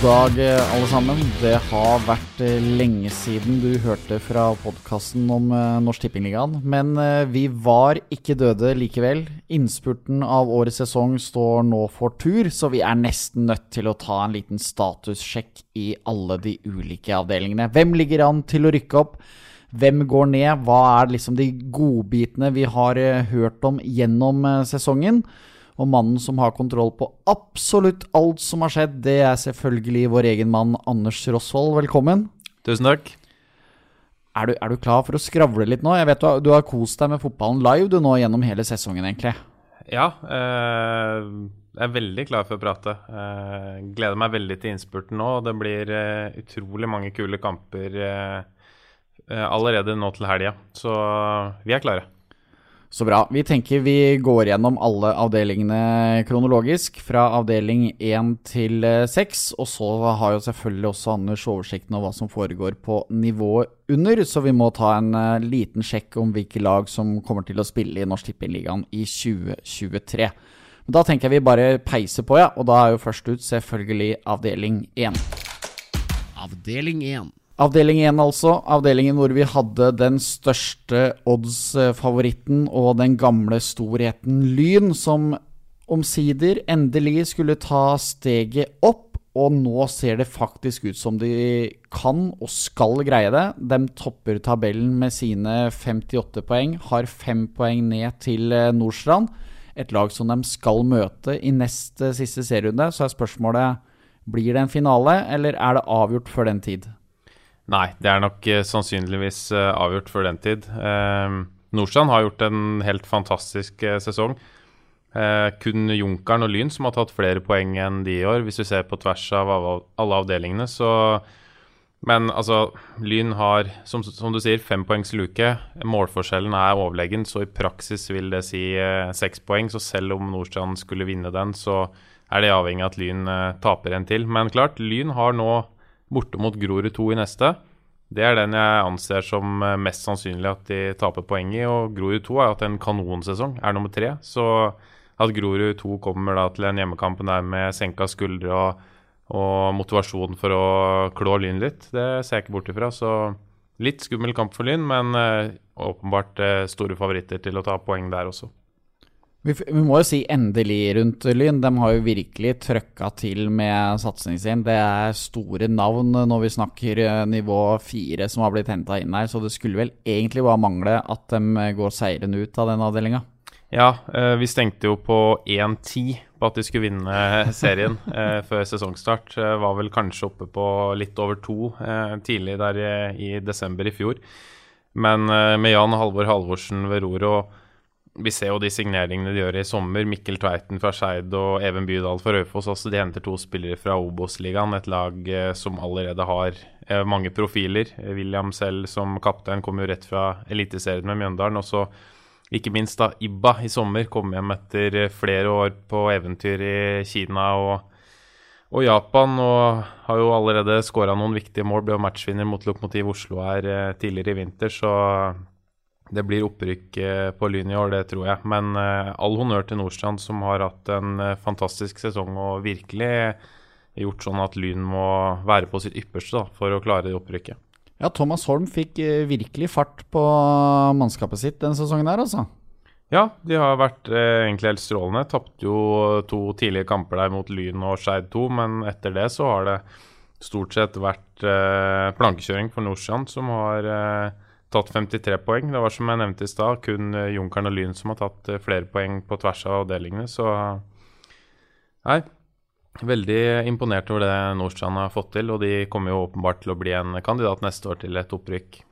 God dag, eh, alle sammen. Det har vært eh, lenge siden du hørte fra podkasten om eh, Norsk Tippingligaen. Men vi var ikke døde likevel. Innspurten av årets sesong står nå for tur, så vi er nesten nødt til å ta en liten statussjekk i alle de ulike avdelingene. Hvem ligger an til å rykke opp? Hvem går ned? Hva er liksom de godbitene vi har hørt om gjennom sesongen? Og mannen som har kontroll på absolutt alt som har skjedd, det er selvfølgelig vår egen mann Anders Rosvold. Velkommen. Tusen takk. Er du, er du, klar for å skravle litt nå? Jeg vet du har, du har kost deg med fotballen live du nå gjennom hele sesongen, egentlig. Ja, eh, jeg er veldig klar for å prate. Eh, gleder meg veldig til innspurten nå. Det blir eh, utrolig mange kule kamper eh, eh, allerede nå til helga, så vi er klare. Så bra. Vi tenker vi går gjennom alle avdelingene kronologisk, fra avdeling 1 til 6. Og så har jo selvfølgelig også Anders oversikten over hva som foregår på nivået under, så vi må ta en uh, liten sjekk om hvilke lag som kommer til å spille i Norsk Tippeligaen i 2023. Men da tenker jeg vi bare peiser på, ja. Og da er jo først ut selvfølgelig avdeling 1. Avdeling 1. Avdeling 1, altså. Avdelingen hvor vi hadde den største odds-favoritten og den gamle storheten Lyn, som omsider endelig skulle ta steget opp. Og nå ser det faktisk ut som de kan og skal greie det. De topper tabellen med sine 58 poeng, har fem poeng ned til eh, Nordstrand. Et lag som de skal møte i nest siste serierunde. Så er spørsmålet blir det en finale, eller er det avgjort før den tid? Nei, det er nok uh, sannsynligvis uh, avgjort før den tid. Uh, Nordstrand har gjort en helt fantastisk eh, sesong. kun Junkeren og Lyn som har tatt flere poeng enn de i år, hvis vi ser på tvers av alle avdelingene. Så Men altså, Lyn har, som, som du sier, fempoengsluke. Målforskjellen er overlegen, så i praksis vil det si seks poeng. Så selv om Nordstrand skulle vinne den, så er det avhengig av at Lyn taper en til. Men klart, Lyn har nå borte mot Grorud 2 i neste. Det er den jeg anser som eh, mest sannsynlig at de taper poeng i. Og Grorud 2 har hatt en kanonsesong, er nummer tre. Så at Grorud 2 kommer da til en hjemmekamp der med senka skuldre og, og motivasjon for å klå Lyn litt, det ser jeg ikke bort ifra. Så litt skummel kamp for Lyn, men uh, åpenbart uh, store favoritter til å ta poeng der også. Vi, må jo si endelig rundt Lyn. De har jo virkelig trøkka til med satsingen sin. Det er store navn når vi snakker eh, nivå fire som har blitt henta inn her, så det skulle vel egentlig bare mangle at de går seirende ut av den avdelinga. Ja, eh, vi stengte jo på 1-10 på at de skulle vinne serien eh, før sesongstart. Var vel kanskje oppe på litt over to tidlig der i desember i fjor. Men med Jan Halvor Halvorsen ved roret og vi ser jo de signeringene de gjør i sommer. Mikkel Tveiten fra Skeid og Even Bydal fra Raufoss. Altså de henter to spillere fra Obos-ligaen, et lag eh, som allerede har eh, mange profiler. William selv som kaptein kom jo rett fra Eliteserien med Mjøndalen. Og så ikke minst da Ibba i sommer kom hjem etter flere år på eventyr i Kina og, og Japan. Og har jo allerede skåra noen viktige mål. Ble jo matchvinner mot Lokomotiv Oslo her eh, tidligere i vinter, så det blir opprykk eh, på Lyn i år, det tror jeg. Men uh, all honnør til Nordstrand, som har hatt en uh, fantastisk sesong og virkelig gjort sånn at Lyn må være på sitt ypperste da, for å klare det opprykket. Ja, Thomas Holm fikk virkelig fart på mannskapet sitt denne sesongen her, altså. Ja, de har vært egentlig helt strålende. Tapte jo to tidlige kamper der mot Lyn og Skeid 2, men etter det så har det stort sett vært plankekjøring for Nordstrand, som har tatt 53 poeng. Det var som jeg nevnte i stad, kun eh, Junkeren og Lyn som har tatt eh, flere poeng på tvers av avdelingene. Så nei, veldig imponert over det Nordstrand har fått til. Og de kommer jo åpenbart til å bli en kandidat neste år til et opprykk.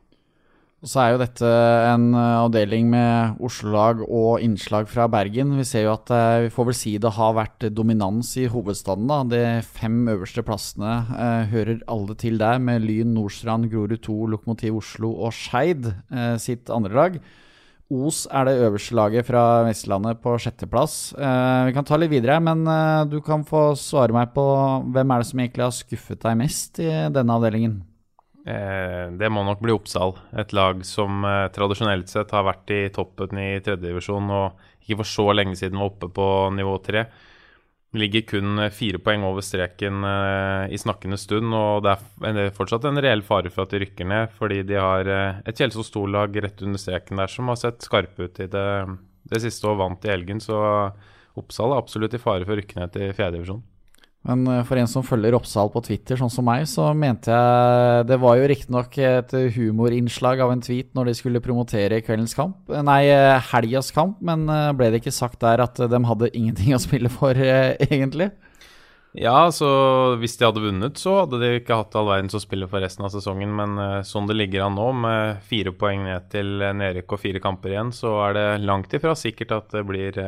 Og Så er jo dette en eh, avdeling med Oslo-lag og innslag fra Bergen. Vi ser jo at eh, vi får vel si det har vært dominans i hovedstaden. da. De fem øverste plassene eh, hører alle til der, med Lyn, Nordstrand, Grorud 2, Lokomotiv Oslo og Skeid eh, sitt andre lag. Os er det øverste laget fra Vestlandet på sjetteplass. Eh, vi kan ta litt videre, men eh, du kan få svare meg på hvem er det som egentlig har skuffet deg mest i denne avdelingen? Eh, det må nok bli Oppsal. Et lag som eh, tradisjonelt sett har vært i toppen i tredjedivisjon og ikke for så lenge siden var oppe på nivå tre. ligger kun fire poeng over streken i snakkende stund. Og det er fortsatt en reell fare for at de rykker ned, fordi de har et Kjelsås 2-lag rett under streken der som har sett skarpe ut i det, det siste og vant i helgen. Så Oppsal er absolutt i fare for å rykke ned til fjerdedivisjon. Men eh, for en som følger Oppsal på Twitter, sånn som meg, så mente jeg Det var jo riktignok et humorinnslag av en tweet når de skulle promotere kveldens kamp, eh, nei, eh, helgas kamp, men ble det ikke sagt der at de hadde ingenting å spille for, egentlig? Ja, så hvis de hadde vunnet, så hadde de ikke hatt all verdens å spille for resten av sesongen. Men sånn det ligger an nå, med fire poeng ned til nedrykk og fire kamper igjen, så er det langt ifra sikkert at det blir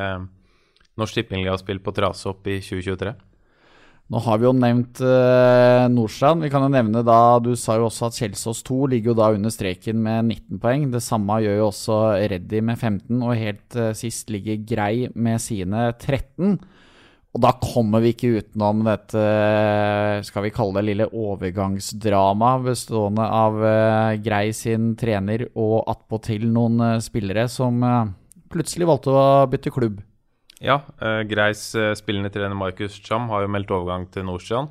Norsk Tippingligaspill på trase opp i 2023. Nå har vi jo nevnt uh, Nordstrand. Vi kan jo nevne da Du sa jo også at Kjelsås 2 ligger jo da under streken med 19 poeng. Det samme gjør jo også Reddy med 15, og helt uh, sist ligger Grei med sine 13. Og da kommer vi ikke utenom dette, skal vi kalle det lille overgangsdrama bestående av uh, Grei sin trener og attpåtil noen spillere som plutselig valgte å bytte klubb. Ja, uh, Greis uh, spillende trener Markus Cham har jo meldt overgang til Nordstrand.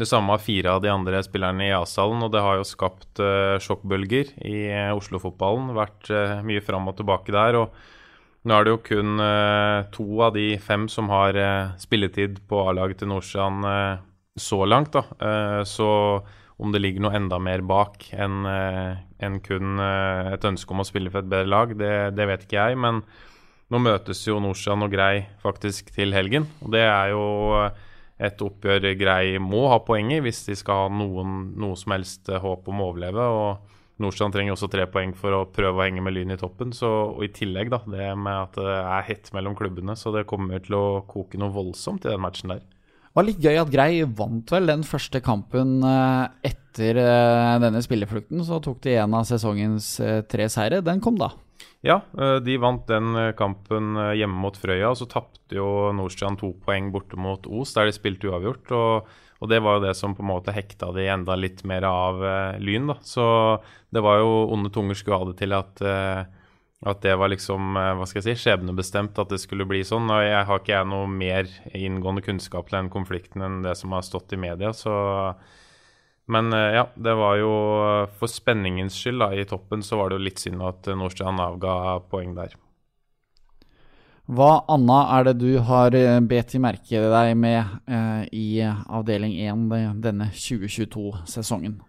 Det samme har fire av de andre spillerne i A-salen, og det har jo skapt uh, sjokkbølger i Oslo-fotballen. Vært mye fram og tilbake der. og Nå er det jo kun to av de fem som har spilletid på A-laget til Nordstrand så langt. da. så om det ligger noe enda mer bak enn en kun et ønske om å spille for et bedre lag, det, det vet ikke jeg. men nå møtes jo Norsan og Grei faktisk til helgen. Og det er jo et oppgjør Grei må ha poeng i hvis de skal ha noen, noe som helst håp om å overleve. og Nordstrand trenger også tre poeng for å prøve å henge med Lyn i toppen. Så, og I tillegg da, det med at det er hett mellom klubbene, så det kommer til å koke noe voldsomt i den matchen der. Det var litt gøy at Grei vant vel den første kampen eh, etter eh, denne spilleflukten. Så tok de en av sesongens eh, tre seire. Den kom da. Ja, eh, de vant den eh, kampen eh, hjemme mot Frøya. Og så tapte jo Nordstrand to poeng borte mot Os, der de spilte uavgjort. Og, og, det var jo det som på en måte hekta de enda litt mer av uh, Lyn, da. Så det var jo onde tunger skulle ha det til at, uh, at det var liksom, hva skal jeg si, skjebnebestemt at det skulle bli sånn. Og jeg har ikke jeg noe mer inngående kunnskap til den konflikten enn det som har stått i media, så men eh, ja, det var jo for spenningens skyld da, i toppen så var det jo litt synd at Nordstrand avga poeng der. Hva Anna er det du har bet i merke deg med eh, i avdeling 1 denne 2022-sesongen?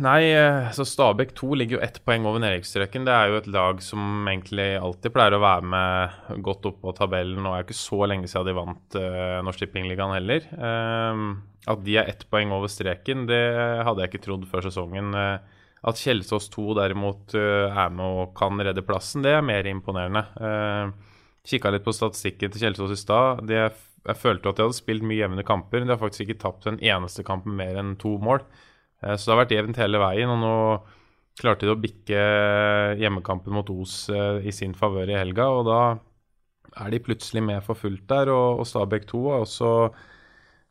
Nei, eh, så Stabæk 2 ligger jo ett poeng over nedrykksstreken. Det er jo et lag som egentlig alltid pleier å være med godt opp på tabellen. Og det er jo ikke så lenge siden de vant eh, Norsk Tippingligaen heller. Uh, at de er ett poeng over streken, det hadde jeg ikke trodd før sesongen. Uh, at Kjelsås 2 derimot er med og kan redde plassen, det er mer imponerende. Uh, Kikka litt på statistikken til Kjelsås i stad. Jeg følte at de hadde spilt mye jevne kamper. De har faktisk ikke tapt en eneste kamp med mer enn to mål. Eh, så det har vært jevnt hele veien. og nå klarte de å bikke hjemmekampen mot Os eh, i sin favør i helga. og Da er de plutselig med for fullt der. Og, og Stabæk 2 har også eh,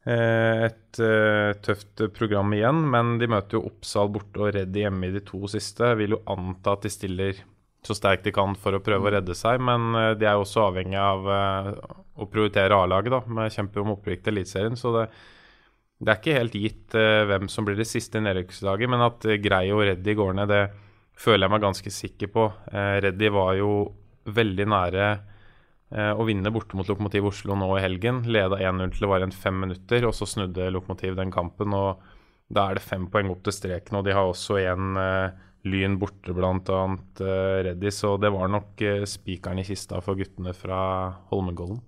et eh, tøft program igjen. Men de møter jo Oppsal borte og Redd hjemme i de to siste. Jeg vil jo anta at de stiller så sterkt de kan for å prøve å redde seg. Men eh, de er jo også avhengig av eh, å prioritere A-laget, da. Med kjemper om opprykk til Eliteserien. Så det det er ikke helt gitt uh, hvem som blir det siste nedrykkslaget, men at uh, Grei og Reddy går ned, det føler jeg meg ganske sikker på. Uh, Reddy var jo veldig nære å vinne borte mot Lokomotiv Oslo nå i helgen. Leda 1-0 til det var igjen fem minutter, og så snudde Lokomotiv den kampen. og Da er det fem poeng opp til streken, og de har også igjen Lyn borte, bl.a. Uh, Reddy, så det var nok spikeren i kista for guttene fra Holmenkollen.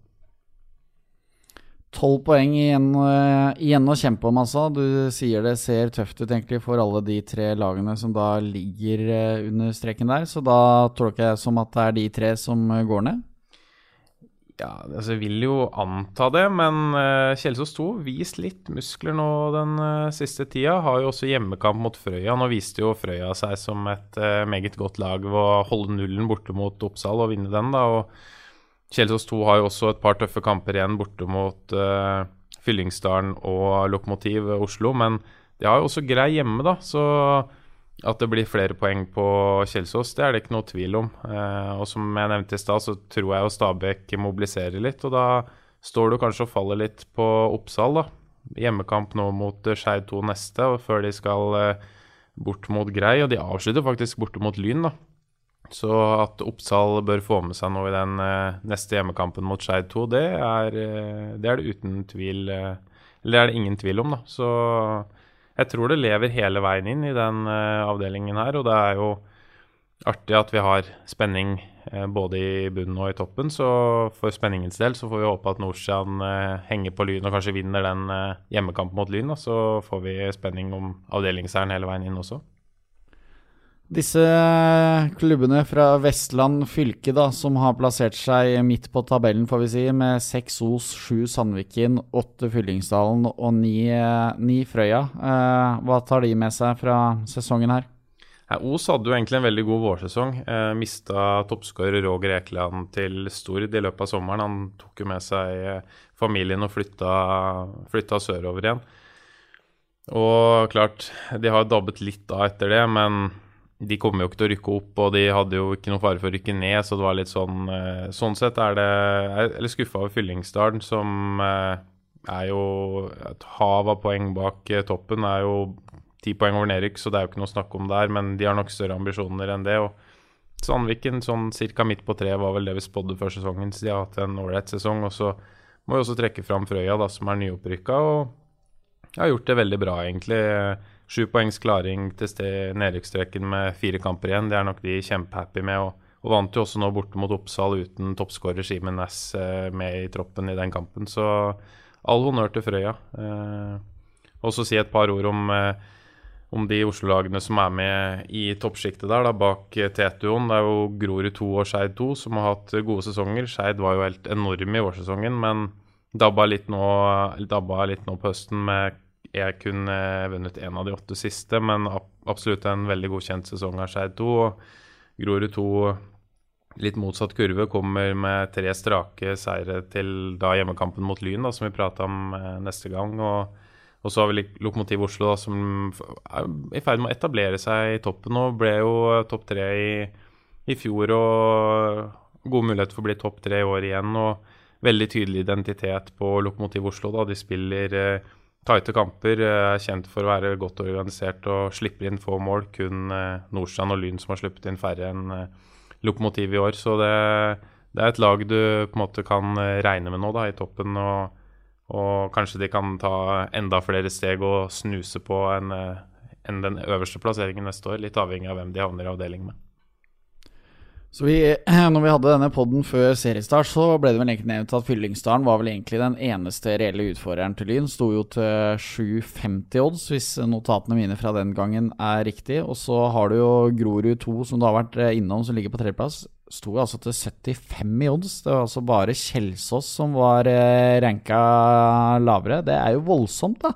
Tolv poeng igjen, uh, igjen, å kjempe om, altså. Du sier det ser tøft ut egentlig for alle de tre lagene som da ligger uh, under streken der. Så da tolker jeg som at det er de tre som går ned? Ja, altså jeg vil jo anta det, men uh, Kjelsås 2 vist litt muskler nå den siste tida. Har jo også hjemmekamp mot Frøya. Nå viste jo Frøya seg som et meget godt lag ved å holde nullen borte mot Oppsal og vinne den, da. og Kjelsås 2 har jo også et par tøffe kamper igjen borte mot uh, Fyllingsdalen og Lokomotiv Oslo, men de har jo også grei hjemme, da. Så at det blir flere poeng på Kjelsås, det er det ikke noe tvil om. Uh, og som jeg nevnte i stad, så tror jeg jo Stabæk mobiliserer litt, og da står du kanskje og faller litt på Oppsal, da. Hjemmekamp nå mot uh, Skeid 2 neste, og før de skal uh, bort mot Grei. Og de avslutter faktisk borte mot Lyn, da. Så at Oppsal bør få med seg noe i den neste hjemmekampen mot Skeid 2, det er, det er, det uten tvil Eller det er det ingen tvil om, da. Så jeg tror det lever hele veien inn i den avdelingen her, og det er jo artig at vi har spenning Eh, både i bunnen og i toppen. Så for spenningens del så får vi håpe at Norsian eh, henger på Lyn og kanskje vinner den eh, hjemmekampen mot Lyn. Og Så får vi spenning om avdelingsseieren hele veien inn også. Disse klubbene fra Vestland fylke da, som har plassert seg midt på tabellen, får vi si, med seks Os, sju Sandviken, åtte Fyllingsdalen og ni, ni Frøya. Eh, hva tar de med seg fra sesongen her? Ja, Os hadde jo egentlig en veldig god vårsesong. Eh, mista toppskårer Roger Ekeland til Stord i løpet av sommeren. Han tok jo med seg eh, familien og flytta, flytta sørover igjen. Og klart, de har dabbet litt av etter det, men de kommer jo ikke til å rykke opp, og de hadde jo ikke noen fare for å rykke ned, så det var litt sånn eh, Sånn sett er det Jeg er litt skuffa over Fyllingsdalen, som eh, er jo et hav av poeng bak toppen. Er jo ti poeng over nedrykk, så det er jo ikke noe å snakke om der. Men de har nok større ambisjoner enn det. og Sandviken sånn ca. midt på treet var vel det vi spådde før sesongen. Så de har hatt en ålreit sesong. Og så må vi også trekke fram Frøya, da, som er nyopprykka. Og har gjort det veldig bra, egentlig. Sju poengs klaring til nedrykksstreken med fire kamper igjen. Det er nok de kjempehappy med. Og, og vant jo også nå borte mot Oppsal uten toppskårer Simen Næss eh, med i troppen i den kampen. Så all honnør til Frøya. Eh, og så si et par ord om eh, om de Oslo-lagene som er med i toppsjiktet der, da, bak Tetuoen. Tetuon. Det er jo Grorud 2 og Skeid 2 som har hatt gode sesonger. Skeid var jo helt enorm i årssesongen, men dabba litt nå, dabba litt nå på høsten med Jeg kunne vunnet én av de åtte siste, men absolutt en veldig godkjent sesong av Skeid 2. Grorud 2 litt motsatt kurve, kommer med tre strake seire til da hjemmekampen mot Lyn, da, som vi prata om eh, neste gang. og og så har vi Lokomotiv Oslo, da, som er i ferd med å etablere seg i toppen og ble jo topp tre i, i, fjor. Og god mulighet for å bli topp tre i år igjen. Og veldig tydelig identitet på Lokomotiv Oslo. da, De spiller eh, tighte kamper, eh, er kjent for å være godt organisert og slipper inn få mål. Kun eh, Nordstrand og Lyn som har sluppet inn færre enn eh, Lokomotiv i år. Så det, det, er et lag du på en måte kan eh, regne med nå da, i toppen. og og kanskje de kan ta enda flere steg og snuse på enn en den øverste plasseringen neste år. Litt avhengig av hvem de havner i avdeling med. Så vi, når vi hadde denne poden før seriestart, så ble det vel egentlig nevnt at Fyllingsdalen var vel egentlig den eneste reelle utfordreren til Lyn. Sto jo til 7,50 odds, hvis notatene mine fra den gangen er riktig. Og så har du jo Grorud 2, som du har vært innom, som ligger på tredjeplass sto altså til 75 i odds. Det var altså bare Kjelsås som var eh, ranka lavere. Det er jo voldsomt, da.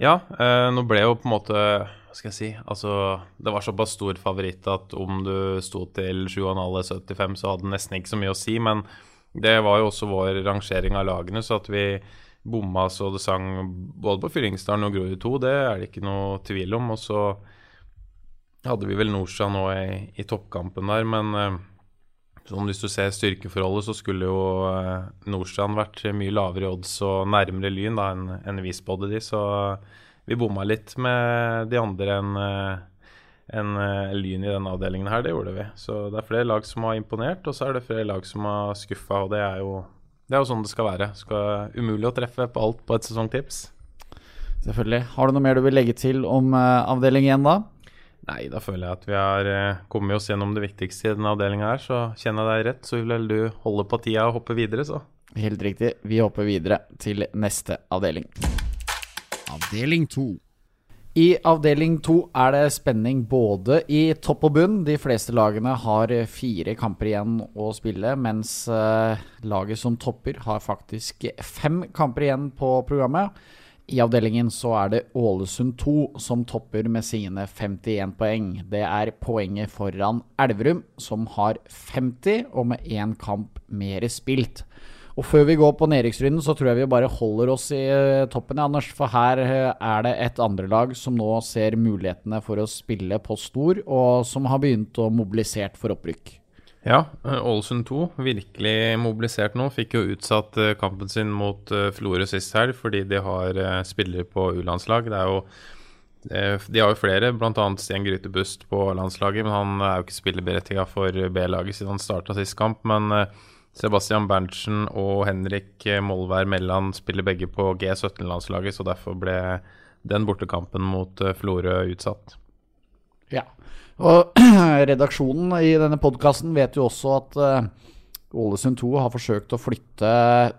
Ja, eh, nå ble jo på en måte skal jeg si Altså, det var såpass stor favoritt at om du sto til 7,5-75, så hadde det nesten ikke så mye å si. Men det var jo også vår rangering av lagene, så at vi bomma så det sang både på Fyllingsdalen og Grorud 2, det er det ikke noe tvil om. Og så hadde vi vel Norsa nå i, i toppkampen der, men eh, Sånn Hvis du ser styrkeforholdet, så skulle jo eh, vært mye lavere i odds og nærmere Lyn da enn en vi spådde de, så vi bomma litt med de andre enn en eh, Lyn i denne avdelingen her. Det gjorde vi. Så det er flere lag som har imponert, og så er det flere lag som har skuffa, og det er jo det er jo sånn det skal være. Skal umulig å treffe på alt på et sesongtips. Selvfølgelig. Har du noe mer du vil legge til om uh, avdeling 1, da? Nei, da føler jeg at vi har uh, kommet oss gjennom det viktigste i denne avdelinga her. Så kjenner jeg deg rett, så vil vel du holde på tida og hoppe videre, så. Helt riktig. Vi hopper videre til neste avdeling. Avdeling 2. I avdeling to er det spenning både i topp og bunn. De fleste lagene har fire kamper igjen å spille, mens uh, laget som topper har faktisk fem kamper igjen på programmet. I avdelingen så er det Ålesund 2 som topper med sine 51 poeng. Det er poenget foran Elverum, som har 50, og med én kamp mer spilt. Og før vi går på nedrykksrunden, så tror jeg vi bare holder oss i toppen, toppen, Anders. For her eh, er det et andrelag som nå ser mulighetene for å spille på stor, og som har begynt å mobilisere for opprykk. Ja, eh, Ålesund 2 virkelig mobilisert nå. Fikk jo utsatt eh, kampen sin mot eh, Florø sist helg fordi de har spillere på U-landslag. Det er jo de har jo flere, bl.a. Sten Grytebust på landslaget. Men han er jo ikke spilleberettiga for B-laget siden han starta sist kamp. Men Sebastian Berntsen og Henrik Molvær Melland spiller begge på G17-landslaget, så derfor ble den bortekampen mot Florø utsatt. Ja, og redaksjonen i denne podkasten vet jo også at uh, Ålesund 2 har forsøkt å flytte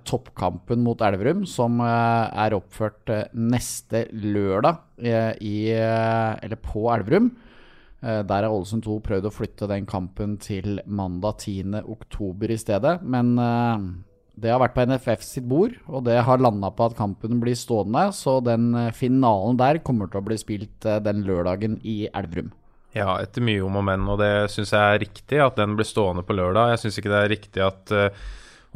toppkampen mot Elverum, som er oppført neste lørdag i, eller på Elverum. Der har Ålesund 2 prøvd å flytte den kampen til mandag 10.10 i stedet. Men det har vært på NFF sitt bord, og det har landa på at kampen blir stående. Så den finalen der kommer til å bli spilt den lørdagen i Elverum. Ja, etter mye om og men, og det syns jeg er riktig at den blir stående på lørdag. Jeg syns ikke det er riktig at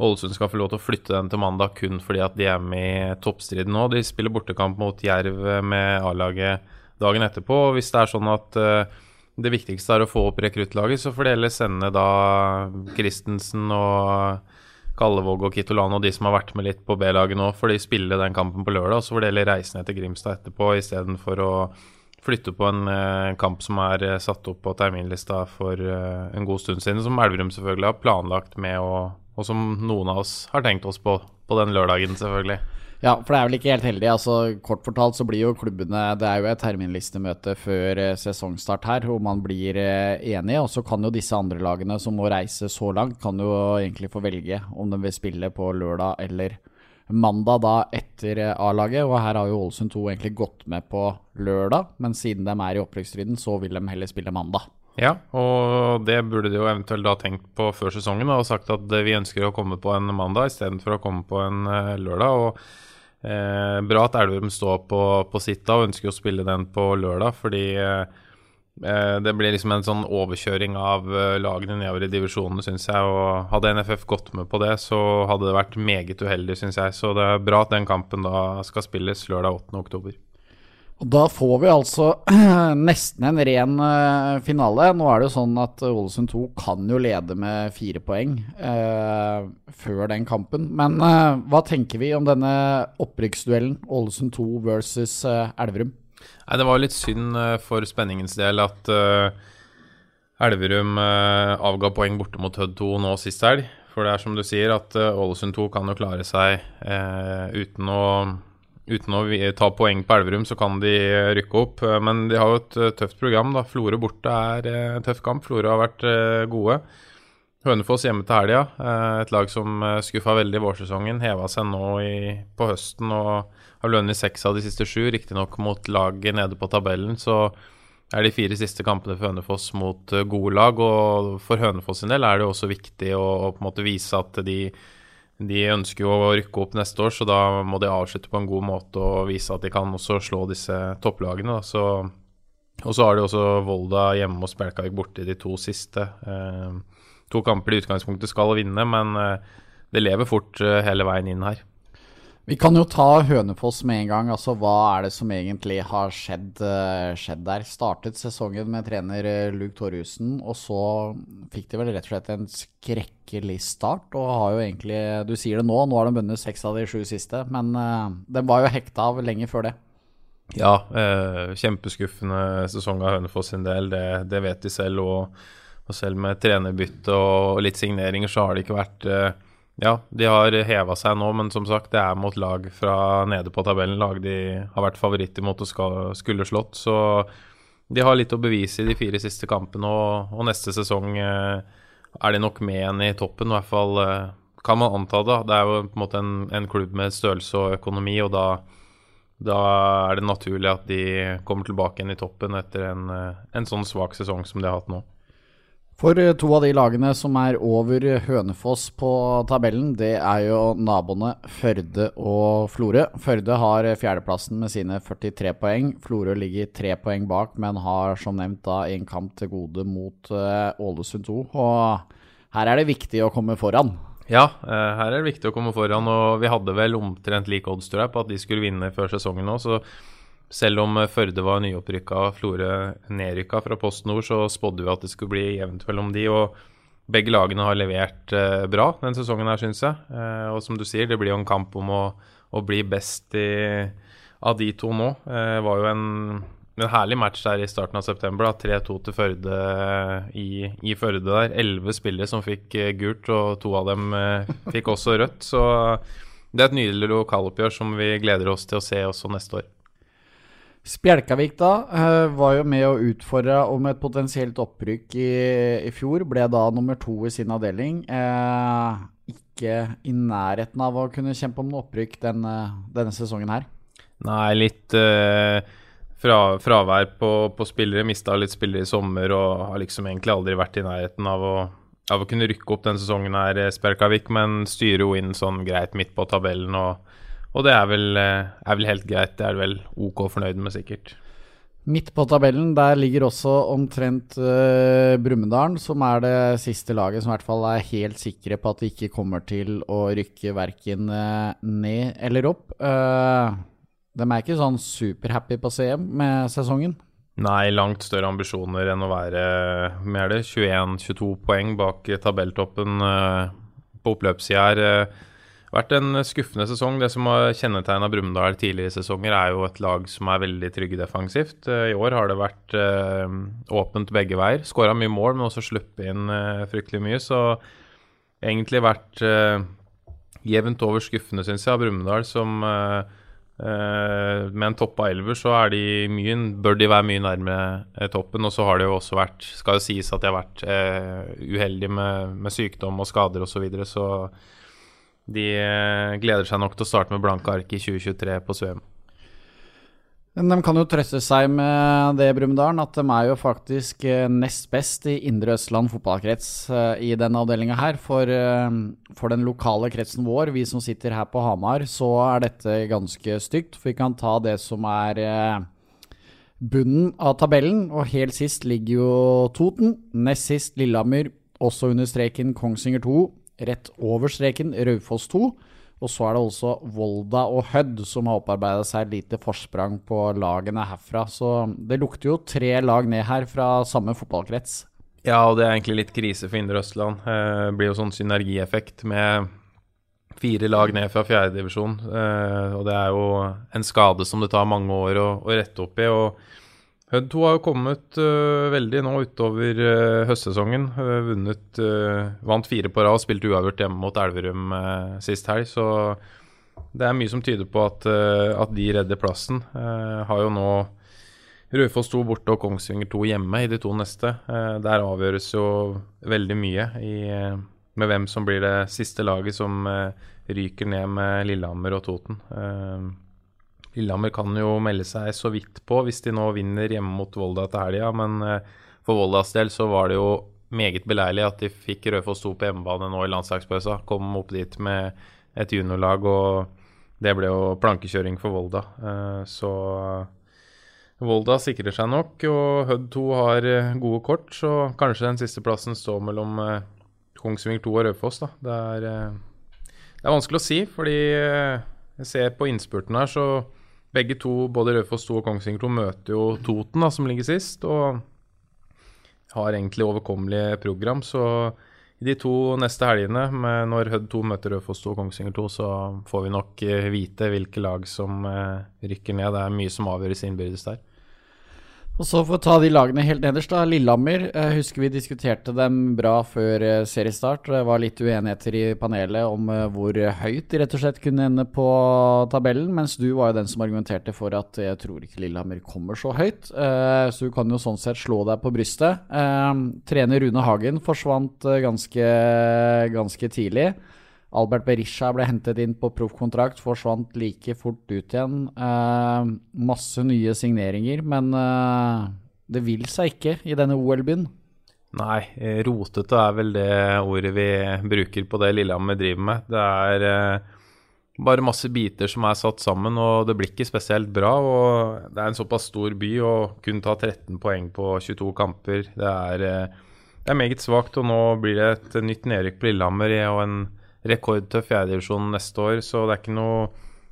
Ålesund skal få lov til å flytte den til mandag kun fordi at de er med i toppstriden nå. De spiller bortekamp mot Jerv med A-laget dagen etterpå. Hvis det er sånn at det viktigste er å få opp rekruttlaget, så får det heller sende da Christensen og Kallevåg og Kitolano og de som har vært med litt på B-laget nå, for de spiller den kampen på lørdag. Og så får det heller reise ned til Grimstad etterpå istedenfor å flytte på en uh, kamp som er uh, satt opp på terminlista for uh, en god stund siden, som Elverum selvfølgelig har planlagt med, og, og, som noen av oss har tenkt oss på på den lørdagen, selvfølgelig. Ja, for det er vel ikke helt heldig. altså Kort fortalt så blir jo klubbene Det er jo et terminlistemøte før sesongstart her, hvor man blir enige. Og så kan jo disse andre lagene som må reise så langt, kan jo egentlig få velge om de vil spille på lørdag eller mandag da etter eh, A-laget. Og her har jo Ålesund 2 egentlig gått med på lørdag, men siden de er i opprykksstriden, så vil de heller spille mandag. Ja, og det burde de jo eventuelt da tenkt på før sesongen og sagt at vi ønsker å komme på en mandag istedenfor å komme på en lørdag. og eh, Bra at Elverum står på, på sitt da og ønsker å spille den på lørdag, fordi eh, det blir liksom en sånn overkjøring av eh, lagene nedover i divisjonene, syns jeg. Og hadde NFF gått med på det, så hadde det vært meget uheldig, syns jeg. Så det er bra at den kampen da skal spilles lørdag 8.10. Og Da får vi altså nesten en ren uh, finale. Nå er det jo sånn at Ålesund 2 kan jo lede med fire poeng uh, før den kampen. Men uh, hva tenker vi om denne opprykksduellen Ålesund 2 versus Elverum? Nei, Det var litt synd uh, for spenningens del at uh, Elverum avga poeng borte mot Hødd 2 nå sist helg. For det er som du sier, at Ålesund 2 kan jo klare seg uten å, uten å ta poeng på Elverum, så kan de rykke opp. Men de har jo et tøft program. da. Florø borte er en tøff kamp. Florø har vært gode. Hønefoss hjemme til helga. Et lag som skuffa veldig i vårsesongen. Heva seg nå i, på høsten og har vunnet seks av de siste sju, riktignok mot laget nede på tabellen. Så er de fire siste kampene for Hønefoss mot gode lag. Og for Hønefoss sin del er det også viktig å, å på en måte vise at de, de ønsker jo å rykke opp neste år, så da må de avslutte på en god måte og vise at de kan også slå disse topplagene. Så, og så har de også Volda hjemme og Spjelkavik borte de to siste. Eh, to kamper de i utgangspunktet skal vinne, men eh, det lever fort eh, hele veien inn her. Vi kan jo ta Hønefoss med en gang. Altså, Hva er det som egentlig har skjedd, uh, skjedd der? Startet sesongen med trener Lug Luke Torjussen, og så fikk de vel rett og slett en skrekkelig start. Og har jo egentlig Du sier det nå, nå har de vunnet seks av de sju siste, men uh, den var jo hekta av lenge før det. Ja, kjempeskuffende sesong av Hønefoss sin del, det, det vet de selv. Og, og selv med trenerbytte og litt signeringer, så har det ikke vært ja, de har heva seg nå, men som sagt, det er mot lag fra nede på tabellen. Lag de har vært favoritter mot å skulle slått. Så de har litt å bevise i de fire siste kampene, og, og neste sesong eh, er de nok med igjen i toppen. I hvert fall eh, kan man anta det. Det er jo på en måte en, en klubb med størrelse og økonomi, og da, da, er det naturlig at de kommer tilbake igjen i toppen etter en, eh, en sånn svak sesong som de har hatt nå. For eh, to av de lagene som er over Hønefoss på tabellen, det er jo naboene Førde og Florø. Førde har fjerdeplassen med sine 43 poeng. Florø ligger tre poeng bak, men har som nevnt da en kamp til gode mot Ålesund 2. Og her er det viktig å komme foran. Ja, her er det viktig å komme foran, og vi hadde vel omtrent lik odds tror jeg, på at de skulle vinne før sesongen òg, selv om eh, Førde var nyopprykka og Florø nedrykka fra Post Nord, så spådde vi at det skulle bli jevnt mellom de. og begge lagene har levert uh, bra den sesongen her, syns jeg. Uh, og som du sier, det blir jo en kamp om å, å bli best i, av de to nå. Det uh, var jo en, en, herlig match der i starten av september. 3-2 til Førde i, i, Førde der. Elleve spillere som fikk gult, og to av dem fikk også rødt. Så det er et nydelig lokaloppgjør som vi gleder oss til å se også neste år. Spjelkavik da uh, var jo med å utfordre om et potensielt opprykk i, i, fjor. Ble da nummer to i sin avdeling. Eh, ikke i nærheten av å kunne kjempe om noe opprykk den, uh, denne sesongen her. Nei, litt fra, fravær på, på spillere. Mista litt spillere i sommer og har liksom egentlig aldri vært i nærheten av å, av å kunne rykke opp denne sesongen her, Spjelkavik. Men styrer jo inn sånn greit midt på tabellen. og og det er vel, eh, er vel, helt greit. Det er vel OK fornøyd med, sikkert. Midt på tabellen der ligger også omtrent uh, Brumunddal, som er det siste laget som i hvert fall er helt sikre på at de ikke kommer til å rykke verken uh, ned eller opp. Uh, de er ikke sånn superhappy på CM med sesongen? Nei, langt større ambisjoner enn å være med det 21-22 poeng bak tabelltoppen på oppløpssida her vært en skuffende sesong. Det som har kjennetegna Brumunddal tidligere sesonger, er jo et lag som er veldig trygge defensivt. Eh, I år har det vært uh, åpent begge veier. Skåra mye mål, men også sluppet inn uh, fryktelig mye. Så egentlig vært jevnt over skuffende, syns jeg, av Brumunddal, som med en toppa elver så er de mye, bør de være mye nærmere toppen. Og så har det jo også vært Skal jo sies at de har vært uheldige med, med sykdom og skader osv. Så, videre, så de eh, gleder seg nok til å starte med blanke ark i 2023 på Svem. De kan jo trøste seg med det, Brumunddal, at de er jo faktisk eh, nest best i Indre Østland fotballkrets eh, i denne avdelinga her. For, for, den lokale kretsen vår, vi som sitter her på Hamar, så er dette ganske stygt. For vi kan ta det som er bunnen av tabellen, og helt sist ligger jo Toten. Nest sist Lillehammer, også under streken Kongsvinger 2 rett over streken, Raufoss 2. Og så er det også Volda og Hødd som har opparbeida seg lite forsprang på lagene herfra. Så det lukter jo tre lag ned her fra samme fotballkrets. Ja, og det er egentlig litt krise for Indre Østland. Eh, det blir jo sånn synergieffekt med fire lag ned fra fjerdedivisjon. Eh, og det er jo en skade som det tar mange år å rette opp i. og Hud 2 har jo kommet uh, veldig nå utover uh, høstsesongen. Uh, vunnet Vant fire på rad og spilte uavgjort hjemme mot Elverum sist helg. Så det er mye som tyder på at, at de redder plassen. har jo nå Raufoss 2 borte og Kongsvinger 2 hjemme i de to neste. der avgjøres jo veldig mye i, med hvem som blir det siste laget som ryker ned med Lillehammer og Toten. Lillehammer kan jo melde seg så vidt på hvis de nå vinner hjemme mot Volda til helga, men eh, for Voldas del så var det jo meget beleilig at de fikk Rødfoss 2 på hjemmebane nå i landslagspausa. Kom opp dit med et juniorlag, og det ble jo plankekjøring for Volda. Eh, så Volda sikrer seg nok, og Hødd 2 har eh, gode kort, så kanskje den siste plassen står mellom Kongsvinger 2 og Raufoss. Det, det er vanskelig å si, fordi jeg ser på innspurten her, så begge to, både Raufoss 2 og Kongsvinger 2, møter jo Toten, da, som ligger sist. Og har egentlig overkommelige program. Så i de to neste helgene, når Hødd 2 møter Raufoss 2 og Kongsvinger 2, så får vi nok eh, vite hvilke lag som eh, rykker ned. Det er mye som avgjøres innbyrdes der. Og så For å ta de lagene helt nederst, da. Lillehammer. Jeg eh, husker vi diskuterte dem bra før eh, seriestart. Det var litt uenigheter i panelet om eh, hvor høyt de rett og slett kunne ende på tabellen. Mens du var jo den som argumenterte for at jeg tror ikke Lillehammer kommer så høyt. Så du kan jo sånn sett slå deg på brystet. Trener Rune Hagen forsvant ganske, ganske tidlig. Albert Berisha ble hentet inn på proffkontrakt, forsvant like fort ut igjen. Eh, masse nye signeringer, men eh, det vil seg ikke i denne OL-byen. Nei, rotete er vel det ordet vi bruker på det Lillehammer driver med. Det er eh, bare masse biter som er satt sammen, og det blir ikke spesielt bra. og Det er en såpass stor by å kun ta 13 poeng på 22 kamper. Det er, eh, det er meget svakt, og nå blir det et nytt nedrykk på Lillehammer og en rekordtøff fjerdedivisjon neste år, så det er ikke noe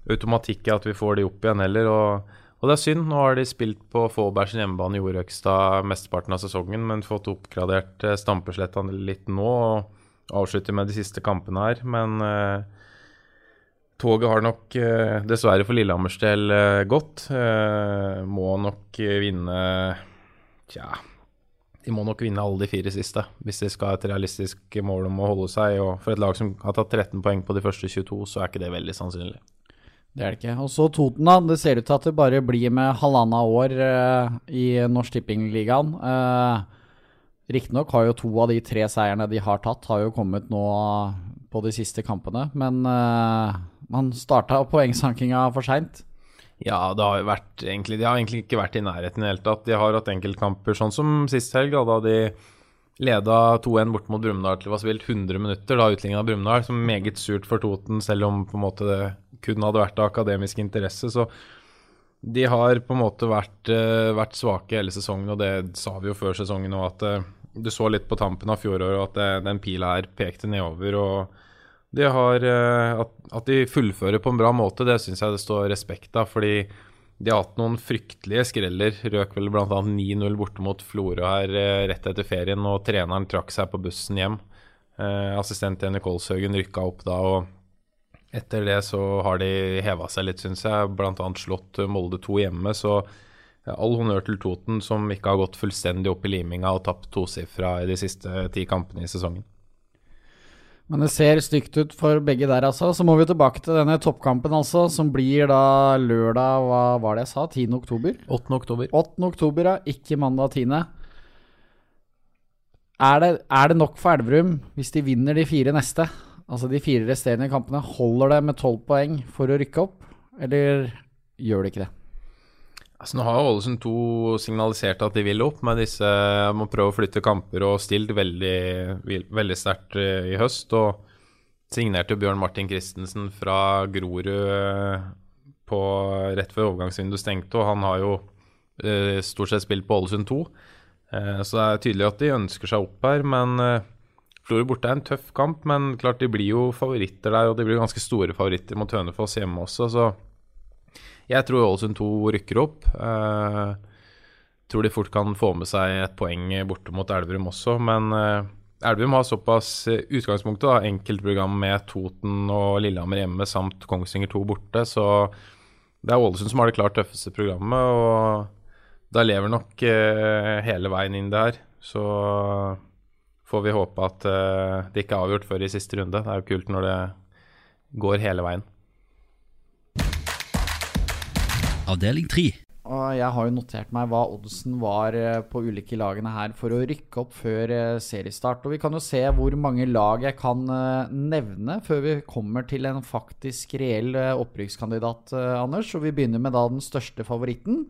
automatikk i at vi får de opp igjen heller. Og, Og det er synd. Nå har de spilt på Fåberg sin hjemmebane i Jorøkstad mesteparten av sesongen, men fått oppgradert eh, Stampesletta litt nå og avslutter med de siste kampene her. Men eh, toget har nok eh, dessverre for Lillehammers del eh, gått. Eh, må nok vinne Tja De må nok vinne alle de fire siste hvis de skal ha et realistisk mål om å holde seg. Og for et lag som har tatt 13 poeng på de første 22, så er ikke det veldig sannsynlig. Det er det ikke. Og så Toten, da. Det ser ut til at det bare blir med halvannet år eh, i Norsk Tippingligaen. Eh, Riktignok har jo to av de tre seierne de har tatt, har jo kommet nå på de siste kampene. Men eh, man starta poengsankinga for seint. Ja, det har vært egentlig De har egentlig ikke vært i nærheten i det hele tatt. De har hatt enkeltkamper sånn som sist helg, da, de leda 2-1 bort mot Brumunddal til det var spilt 100 minutter, da utligna Brumunddal. Som meget surt for Toten, selv om på en måte det kun hadde vært av akademisk interesse. Så de har på en måte vært, uh, vært svake hele sesongen, og det sa vi jo før sesongen òg, at uh, du så litt på tampen av fjoråret at det, den pila her pekte nedover. og de har, uh, at, at, de fullfører på en bra måte, det syns jeg det står respekt av. fordi de har hatt noen fryktelige skreller. Røk vel bl.a. 9-0 borte mot Florø her rett etter ferien, og treneren trakk seg på bussen hjem. assistent Jenny Kolshaugen rykka opp da. og etter det så har de heva seg litt, syns jeg. Bl.a. slått Molde 2 hjemme. Så all honnør til Toten, som ikke har gått fullstendig opp i liminga og tapt tosifra i de siste ti kampene i sesongen. Men det ser stygt ut for begge der, altså. Så må vi tilbake til denne toppkampen, altså, som blir da lørdag Hva var det jeg sa? 10. oktober? 8. oktober. 8. oktober, ja. Ikke mandag 10. Er det, er det nok for Elverum hvis de vinner de fire neste? Altså de fire resterende kampene, holder det med tolv poeng for å rykke opp, eller gjør det ikke det? Altså Nå har Ålesund 2 signalisert at de vil opp med disse Må prøve å flytte kamper og stilt veldig, veldig sterkt eh, i høst. Og signerte Bjørn Martin Christensen fra Grorud eh, på, rett før overgangsvinduet stengte, og han har jo eh, stort sett spilt på Ålesund 2. Eh, så det er tydelig at de ønsker seg opp her, men eh, Florø borte er en tøff kamp, men klart de blir jo favoritter der, og de blir ganske store favoritter mot Hønefoss hjemme også, så jeg tror Ålesund 2 rykker opp. Uh, tror de fort kan få med seg et poeng borte mot Elverum også, men uh, Elverum har såpass utgangspunktet, da, enkeltprogram med Toten og Lillehammer hjemme samt Kongsvinger 2 borte, så det er Ålesund som har det klart tøffeste programmet, og da lever nok uh, hele veien inn det her. Så får vi håpe at uh, det ikke er avgjort før i siste runde. Det er jo kult når det går hele veien. Avdeling tre. Jeg har jo notert meg hva oddsen var eh, på ulike lagene her for å rykke opp før eh, seriestart. Og vi kan jo se hvor mange lag jeg kan nevne før vi kommer til en faktisk reell opprykkskandidat, Anders. Og vi begynner med da den største favoritten.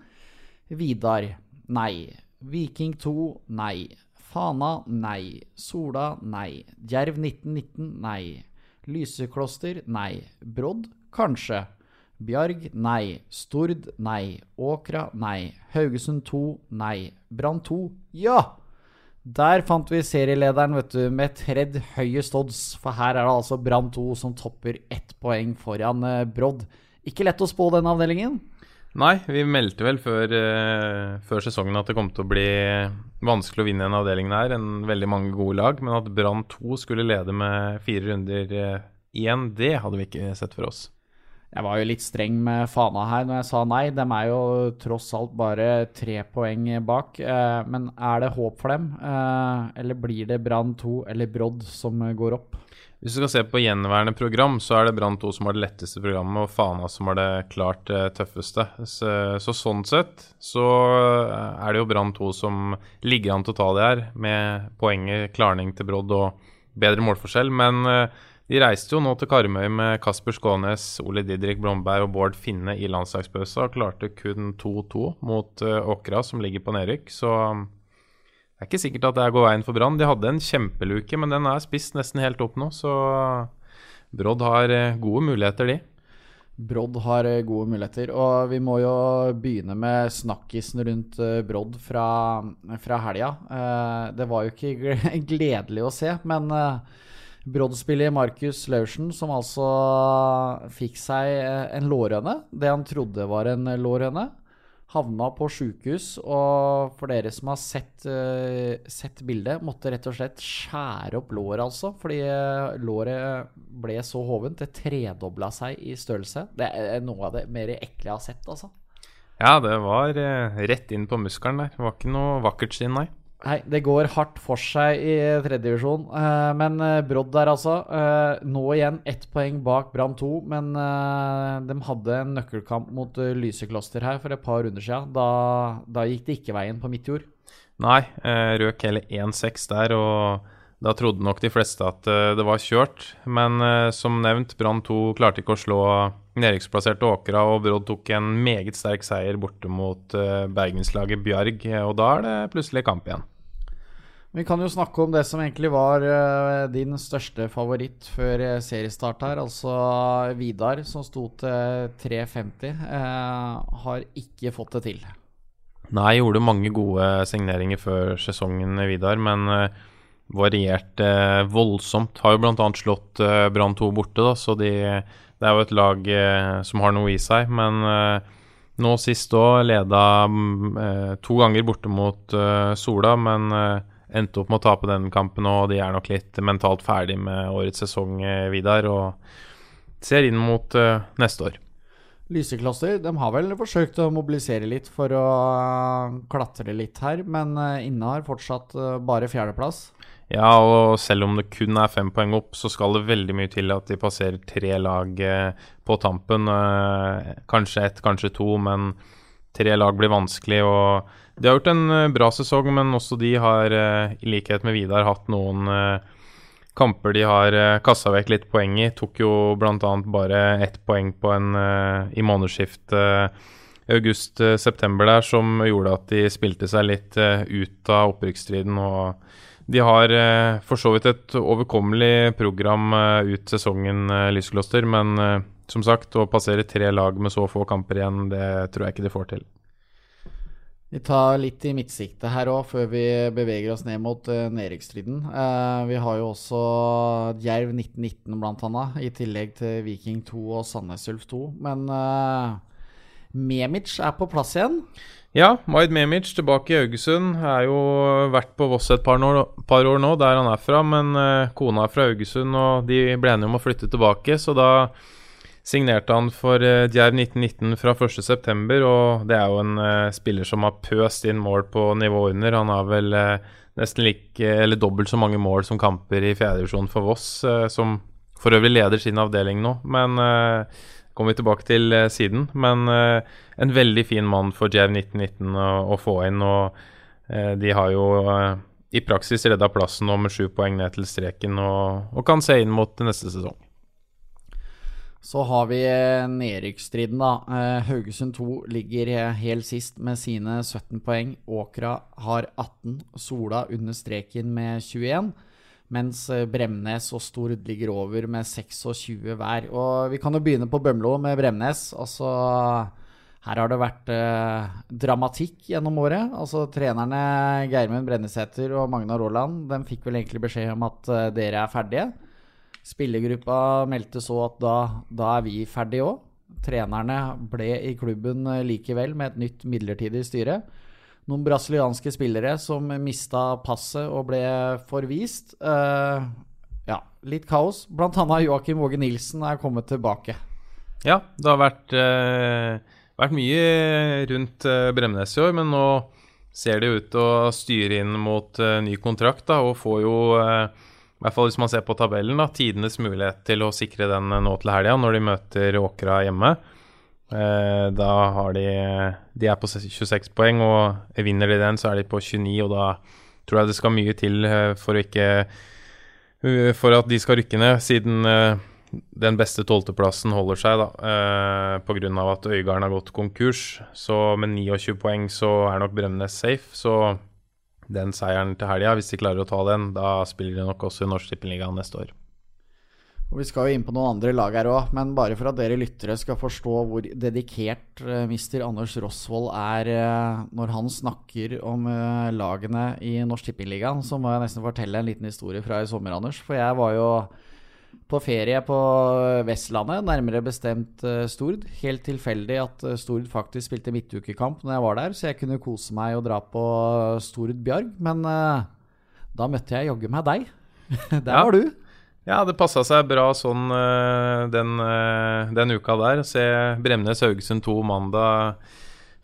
Vidar nei. Viking 2 nei. Fana nei. Sola nei. Djerv 1919 nei. Lysekloster nei. Brodd kanskje. Bjarg nei. Stord nei. Åkra nei. Haugesund 2 nei. Brann 2 ja! Der fant vi serielederen vet du, med tredd høyest odds, for her er det altså Brann 2 som topper ett poeng foran eh, Brodd. Ikke lett å spå den avdelingen. Nei, vi meldte vel før, uh, før, sesongen at det kom til å bli vanskelig å vinne en avdeling her. En veldig mange gode lag. Men at Brann 2 skulle lede med fire runder uh, igjen, det hadde vi ikke sett for oss. Jeg var jo litt streng med Fana her når jeg sa nei. De er jo tross alt bare tre poeng bak. Uh, men er det håp for dem? eller blir det Brann 2 eller Brodd som går opp? Hvis du skal se på gjenværende program, så er det Brann 2 som har det letteste programmet, og Fana som har det klart uh, tøffeste. Så, så, sånn sett så eh, er det jo Brann 2 som ligger an til å ta det her, med poenget klarning til Brodd og bedre målforskjell. Men uh, de reiste jo nå til Karmøy med Kasper Skånes, Ole Didrik Blomberg og Bård Finne i landslagspausa, og klarte kun 2-2 mot uh, Åkra, som ligger på nedrykk. Så det er ikke sikkert at det går veien for Brann. De hadde en kjempeluke, men den er spist nesten helt opp nå, så Brodd har eh, gode muligheter, de. Brodd har eh, gode muligheter, og vi må jo begynne med snakkisen rundt eh, Brodd fra, fra helga. Det var jo ikke gledelig å se, men Brodd-spiller Markus Laursen, som altså fikk seg en lårhøne, det han trodde var en lårhøne. Havna på sjukehus, og for dere som har sett, uh, sett bildet, måtte rett og slett skjære opp låret, altså. Fordi låret ble så hovent. Det tredobla seg i størrelse. Det er noe av det mer ekle jeg har sett, altså. Ja, det var rett inn på muskelen der. Det var ikke noe vakkert skinn, nei. Nei, det går hardt for seg i tredjedivisjon. Uh, men uh, Brodd der, altså. Nå igjen ett poeng bak Brann 2. Men de hadde en nøkkelkamp mot Lysekloster her for et par runder siden. Da, da gikk det ikke veien på Midtjord. Nei, røk hele 1-6 der, og da trodde nok de fleste at det var kjørt. Men som nevnt, Brann 2 klarte ikke å slå nedrykksplasserte Åkra, og Brodd tok en meget sterk seier borte mot bergenslaget Bjarg. Og da er det plutselig kamp igjen. Vi kan jo snakke om det som egentlig var din største favoritt før seriestart her. Altså Vidar, som sto til 3,50. Uh, har ikke fått det til. Nei, gjorde mange gode signeringer før sesongen, Vidar. Men varierte voldsomt. Har jo bl.a. slått Brann 2 borte, da, så de, det er jo et lag som har noe i seg. Men nå sist òg leda to ganger borte mot Sola, men endte opp med å tape den kampen, og de er nok litt mentalt ferdig med årets sesong, eh, Vidar, og ser inn mot neste år. Lysekloster de har vel forsøkt å mobilisere litt for å klatre litt her, men Inne har fortsatt bare fjerdeplass. Ja, og selv om det kun er fem poeng opp, så skal det veldig mye til at de passerer tre lag på tampen. Kanskje ett, kanskje to, men tre lag blir vanskelig. og de har gjort en eh, bra sesong, men også de har, eh, i likhet med Vidar, hatt noen eh, kamper de har kassa vekk litt poeng i. Tok jo bl.a. bare ett poeng på en i månedsskiftet august-september der, som gjorde at de spilte seg litt ut av opprykksstriden. og de har for så vidt et overkommelig program ut sesongen, Lyskloster, men som sagt, å passere tre lag med så få kamper igjen, det tror jeg ikke de får til. Vi tar litt i midtsiktet her òg, før vi beveger oss ned mot uh, nedrykksstriden. Uh, vi har jo også Jerv 1919 blant annet, i tillegg til Viking 2 og Sandnes Ulf 2. Men uh, Memic er på plass igjen. Ja, Maid Memic tilbake i Haugesund. Er jo vært på Voss et par, år, par år nå, der han er fra. Men uh, kona er fra Haugesund, og de ble enige om å flytte tilbake, så da signerte han for uh, Djerv 1919 fra 1.9., og det er jo en uh, spiller som har pøst inn mål på nivå under. Han har vel uh, nesten like, eller dobbelt så mange mål som kamper i fjerdedivisjon for Voss, som for øvrig leder sin avdeling nå. Men kommer vi tilbake til siden. Men en veldig fin mann for Jev 1919 å, få inn, og de har jo i praksis redda plassen nå med sju poeng ned til streken, og, og kan se inn mot neste sesong. Så har vi eh, nedrykksstriden, da. Eh, Haugesund 2 ligger helt sist med sine 17 poeng. Åkra har 18. Sola under streken med 21. Mens eh, Bremnes og Stord ligger over med 26 hver. Og vi kan jo begynne på Bømlo med Bremnes. Altså her har det vært eh, dramatikk gjennom året. Altså Trenerne Geirmund Brennesæter og Magna Råland de fikk vel egentlig beskjed om at eh, dere er ferdige. Spillergruppa meldte så at da, da er vi ferdige òg. Trenerne ble i klubben eh, likevel med et nytt midlertidig styre. Noen brasilianske spillere som mista passet og ble forvist. Uh, ja, litt kaos. Blant annet Joakim Våge Nilsen er kommet tilbake. Ja, det har vært, uh, vært mye rundt uh, Bremnes i år, men nå ser det ut til å styre inn mot ny kontrakt, da, og får jo i hvert fall hvis man ser på tabellen, da, tidenes mulighet til å sikre den nå til helga, når de møter Åkra hjemme. Eh, da har de De er på 26 poeng, og vinner de den, så er de på 29, og da tror jeg det skal mye til eh, for å ikke eh, For at de skal rykke ned, siden eh, den beste tolvteplassen holder seg, da, eh, pga. at Øygarden har gått konkurs. Så med 29 poeng så er nok Bremnes safe. Så den seieren til helga, hvis de klarer å ta den, da spiller de nok også i Norsk Tippeliga neste år. Og Vi skal jo inn på noen andre lag her òg, men bare for at dere lyttere skal forstå hvor dedikert uh, mister Anders Rosvold er uh, når han snakker om uh, lagene i Norsk Tippingligaen, så må jeg nesten fortelle en liten historie fra i sommer, Anders. For jeg var jo på ferie på Vestlandet, nærmere bestemt eh, Stord. Helt tilfeldig at eh, Stord faktisk spilte midtukekamp når jeg var der, så jeg kunne kose meg og dra på Stord Bjarg. Men eh, da møtte jeg jaggu meg deg. Der Ja. var du. Ja, det passa seg bra sånn eh, den, eh, den uka der. Se Bremnes Haugesund 2 mandag,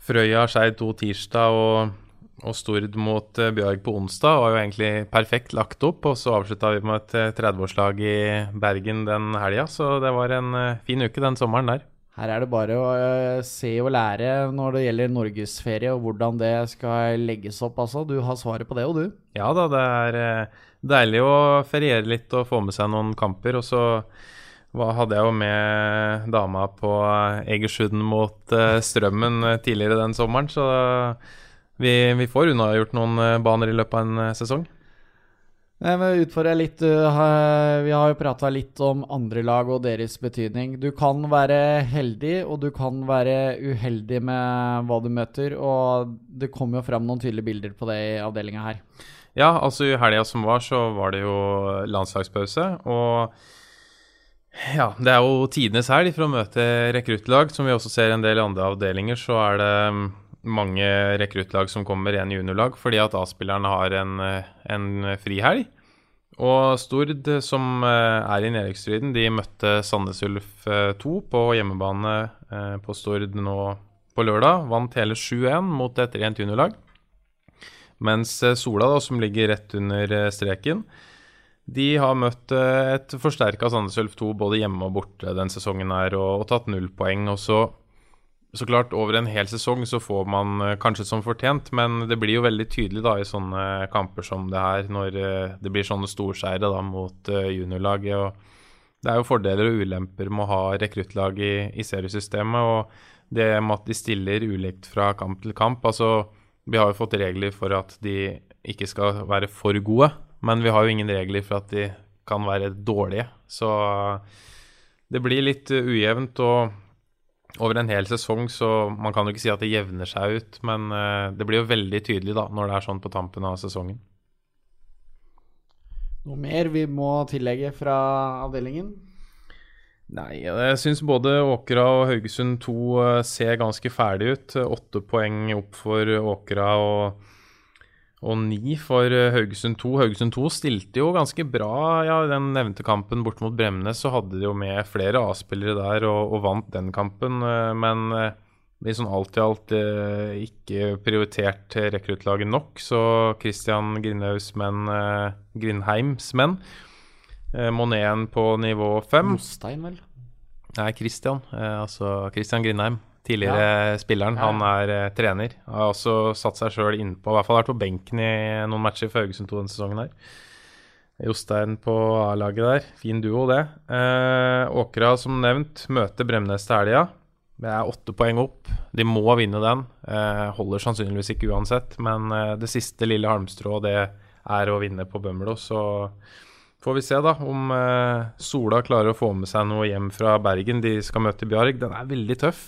Frøya Skeid 2 tirsdag og, og Stord mot Bjørg på onsdag. var jo egentlig perfekt lagt opp. Og så avslutta vi med et eh, 30-årslag i Bergen den helga, så det var en eh, fin uke den sommeren der. Her er det bare å eh, se og lære når det gjelder norgesferie og hvordan det skal legges opp, altså. Du har svaret på det, og du. Ja da, det er eh, deilig å feriere litt og få med seg noen kamper. Og så hadde jeg jo med dama på Egersund mot eh, Strømmen eh, tidligere den sommeren, så vi, vi får unnagjort noen eh, baner i løpet av en sesong. Jeg vil utfordre litt. Vi har jo prata litt om andre lag og deres betydning. Du kan være heldig, og du kan være uheldig med hva du møter. Og det kommer jo fram noen tydelige bilder på det i avdelinga her. Ja, altså i helga som var, så var det jo landslagspause. Og ja, det er jo tidenes helg for å møte rekruttlag. Som vi også ser i en del andre avdelinger, så er det mm, mange rekruttlag som kommer i en juniorlag fordi at A-spillerne har en, eh, en frihelg. Og Stord, som eh, er i nedrykksstriden, de møtte Sandnes Ulf eh, 2 på hjemmebane eh, på Stord nå på lørdag. Vant hele 7-1 mot et rent juniorlag. Mens eh, Sola, da, som ligger rett under eh, streken, de har møtt eh, et forsterka Sandnes Ulf 2 både hjemme og borte den sesongen her, og, og tatt null poeng. Og så, så klart, over en hel sesong så får man kanskje som fortjent, men det blir jo veldig tydelig da i sånne kamper som det her, når det blir sånne storseire da mot juniorlaget. og Det er jo fordeler og ulemper med å ha rekruttlag i, i seriesystemet. og det med at de stiller ulikt fra kamp til kamp. altså Vi har jo fått regler for at de ikke skal være for gode, men vi har jo ingen regler for at de kan være dårlige. Så det blir litt uh, ujevnt. og over en hel sesong, så man kan jo ikke si at det jevner seg ut, men uh, det blir jo veldig tydelig da, når det er sånn på tampen av sesongen. Noe mer vi må tillegge fra avdelingen? Nei, jeg syns både Åkra og Haugesund 2 eh, ser ganske ferdig ut. Åtte poeng opp for Åkra og, og ni for eh, Haugesund 2. Haugesund 2 stilte jo ganske bra ja, den nevnte kampen bort mot Bremnes. Så hadde de jo med flere A-spillere der og, og vant den kampen. eh, Men i sånn alt i alt ikke prioritert rekruttlaget nok. Så Christian Grindhaugs menn, Grindheims menn eh, igjen på nivå fem. Jostein, vel? Nei, Christian. Eh, altså Christian Grindheim. Tidligere spilleren. Han er eh, trener. Har også satt seg sjøl innpå, i hvert fall vært på benken i noen matcher for Haugesund 2 denne sesongen her. Jostein på A-laget der. Fin duo, det. Eh, Åkra, som nevnt, møter Bremnes til helga. Det er åtte poeng opp. De må vinne den. Eh, holder sannsynligvis ikke uansett, men det siste lille halmstrået, det er å vinne på Bømlo. Så får vi se da om eh, Sola klarer å få med seg noe hjem fra Bergen. De skal møte Bjarg. Den er veldig tøff.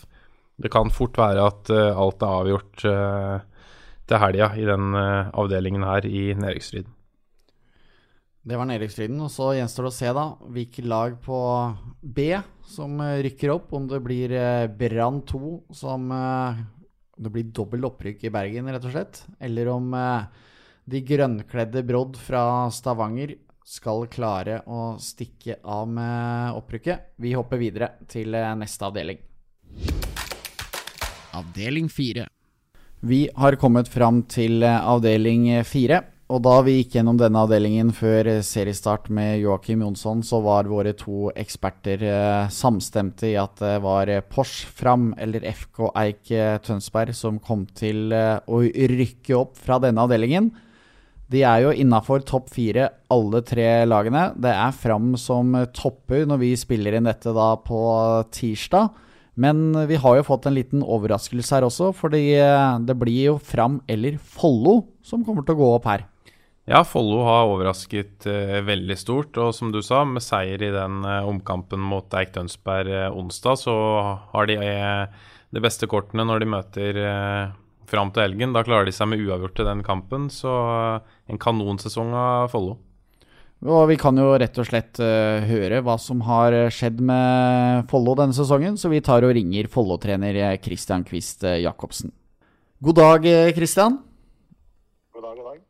Det kan fort være at eh, alt er avgjort eh, til helga i den eh, avdelingen her i nedrykksstriden. Det var nedrykksstriden. Og så gjenstår det å se da hvilke lag på B som eh, rykker opp. Om det blir eh, Brann 2 som Det blir dobbelt opprykk i Bergen, rett og slett. Eller om de grønnkledde Brodd fra Stavanger skal klare å stikke av med opprykket. Vi hopper videre til eh, neste avdeling. Avdeling 4. Vi har kommet fram til eh, avdeling fire. Og da vi gikk gjennom denne avdelingen før seriestart med Joakim Jonsson, så var våre to eksperter eh, samstemte i at det var Porsche Fram eller FK Eik Tønsberg som kom til å rykke opp fra denne avdelingen. De er jo innafor topp fire, alle tre lagene. Det er Fram som topper når vi spiller inn dette da på tirsdag. Men vi har jo fått en liten overraskelse her også, fordi eh, det blir jo Fram eller Follo som kommer til å gå opp her. Ja, Follo har overrasket eh, veldig stort. Og som du sa, med seier i den eh, omkampen mot Eik Tønsberg eh, onsdag, så har de eh, de beste kortene når de møter eh, fram til helgen. Da klarer de seg med uavgjort i den kampen. Så eh, en kanonsesong av Follo. Og vi kan jo rett og slett uh, høre hva som har skjedd med Follo denne sesongen, så vi tar og ringer Follo-trener Christian Quist Jacobsen. God dag, Christian. God dag, god dag.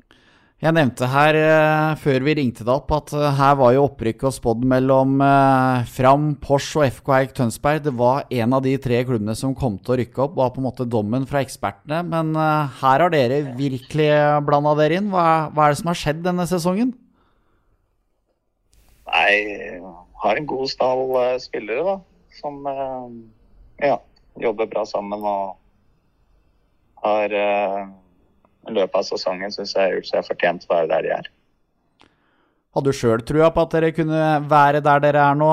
Jeg nevnte her uh, før vi ringte deg opp at uh, her var jo opprykket og spådd mellom uh, Fram, Pors og FK Eik Tønsberg. Det var en av de tre klubbene som kom til å rykke opp, var på en måte dommen fra ekspertene. Men her har dere virkelig blanda dere inn. Hva, hva, er det som har skjedd denne sesongen? Nei, har en god stall spillere, da. Som ja, jobber bra sammen og har i løpet av sesongen syns jeg har gjort seg fortjent til å være der de er. Hadde du sjøl trua på at dere kunne være der dere er nå,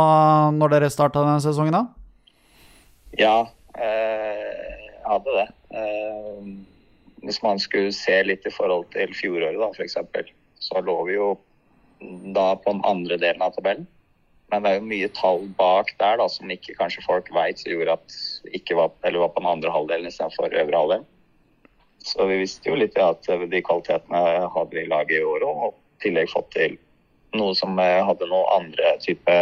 når dere starta denne sesongen? da? Ja, eh, jeg hadde det. Eh, hvis man skulle se litt i forhold til fjoråret, da, f.eks., så lå vi jo da på den andre delen av tabellen. Men det er jo mye tall bak der da, som ikke kanskje folk veit, som gjorde at ikke var, eller var på den andre halvdelen istedenfor øvre halvdelen. Så vi visste jo litt at de kvalitetene hadde vi i laget i år òg, og i tillegg fått til noe som hadde noen andre type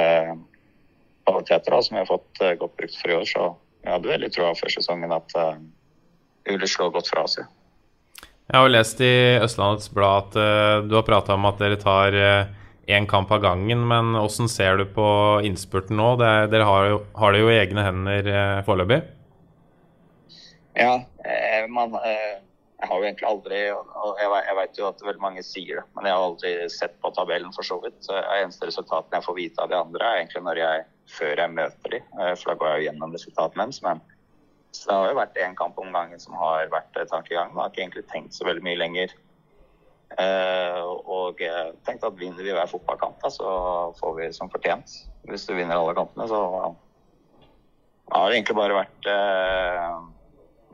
kvaliteter da, som vi har fått eh, godt brukt for i år. Så jeg hadde veldig troa før sesongen at vi ville slå godt fra oss. Jeg har lest i Østlandets Blad at uh, du har prata om at dere tar én kamp av gangen, men hvordan ser du på innspurten nå? Det, dere har, jo, har det jo i egne hender foreløpig? Ja, man jeg har jo egentlig aldri og Jeg, jeg vet jo at veldig mange sier det, men jeg har aldri sett på tabellen for så vidt. Så det eneste resultatene jeg får vite av de andre, er egentlig når jeg, før jeg møter de, eh, for da går jeg jo gjennom resultatene deres. Men så det har jo vært én kamp om gangen som har vært tankegangen. Jeg har ikke egentlig tenkt så veldig mye lenger. Uh, og jeg tenkte at vinner vi hver fotballkamp, så får vi som fortjent. Hvis du vinner alle kampene, så har det egentlig bare vært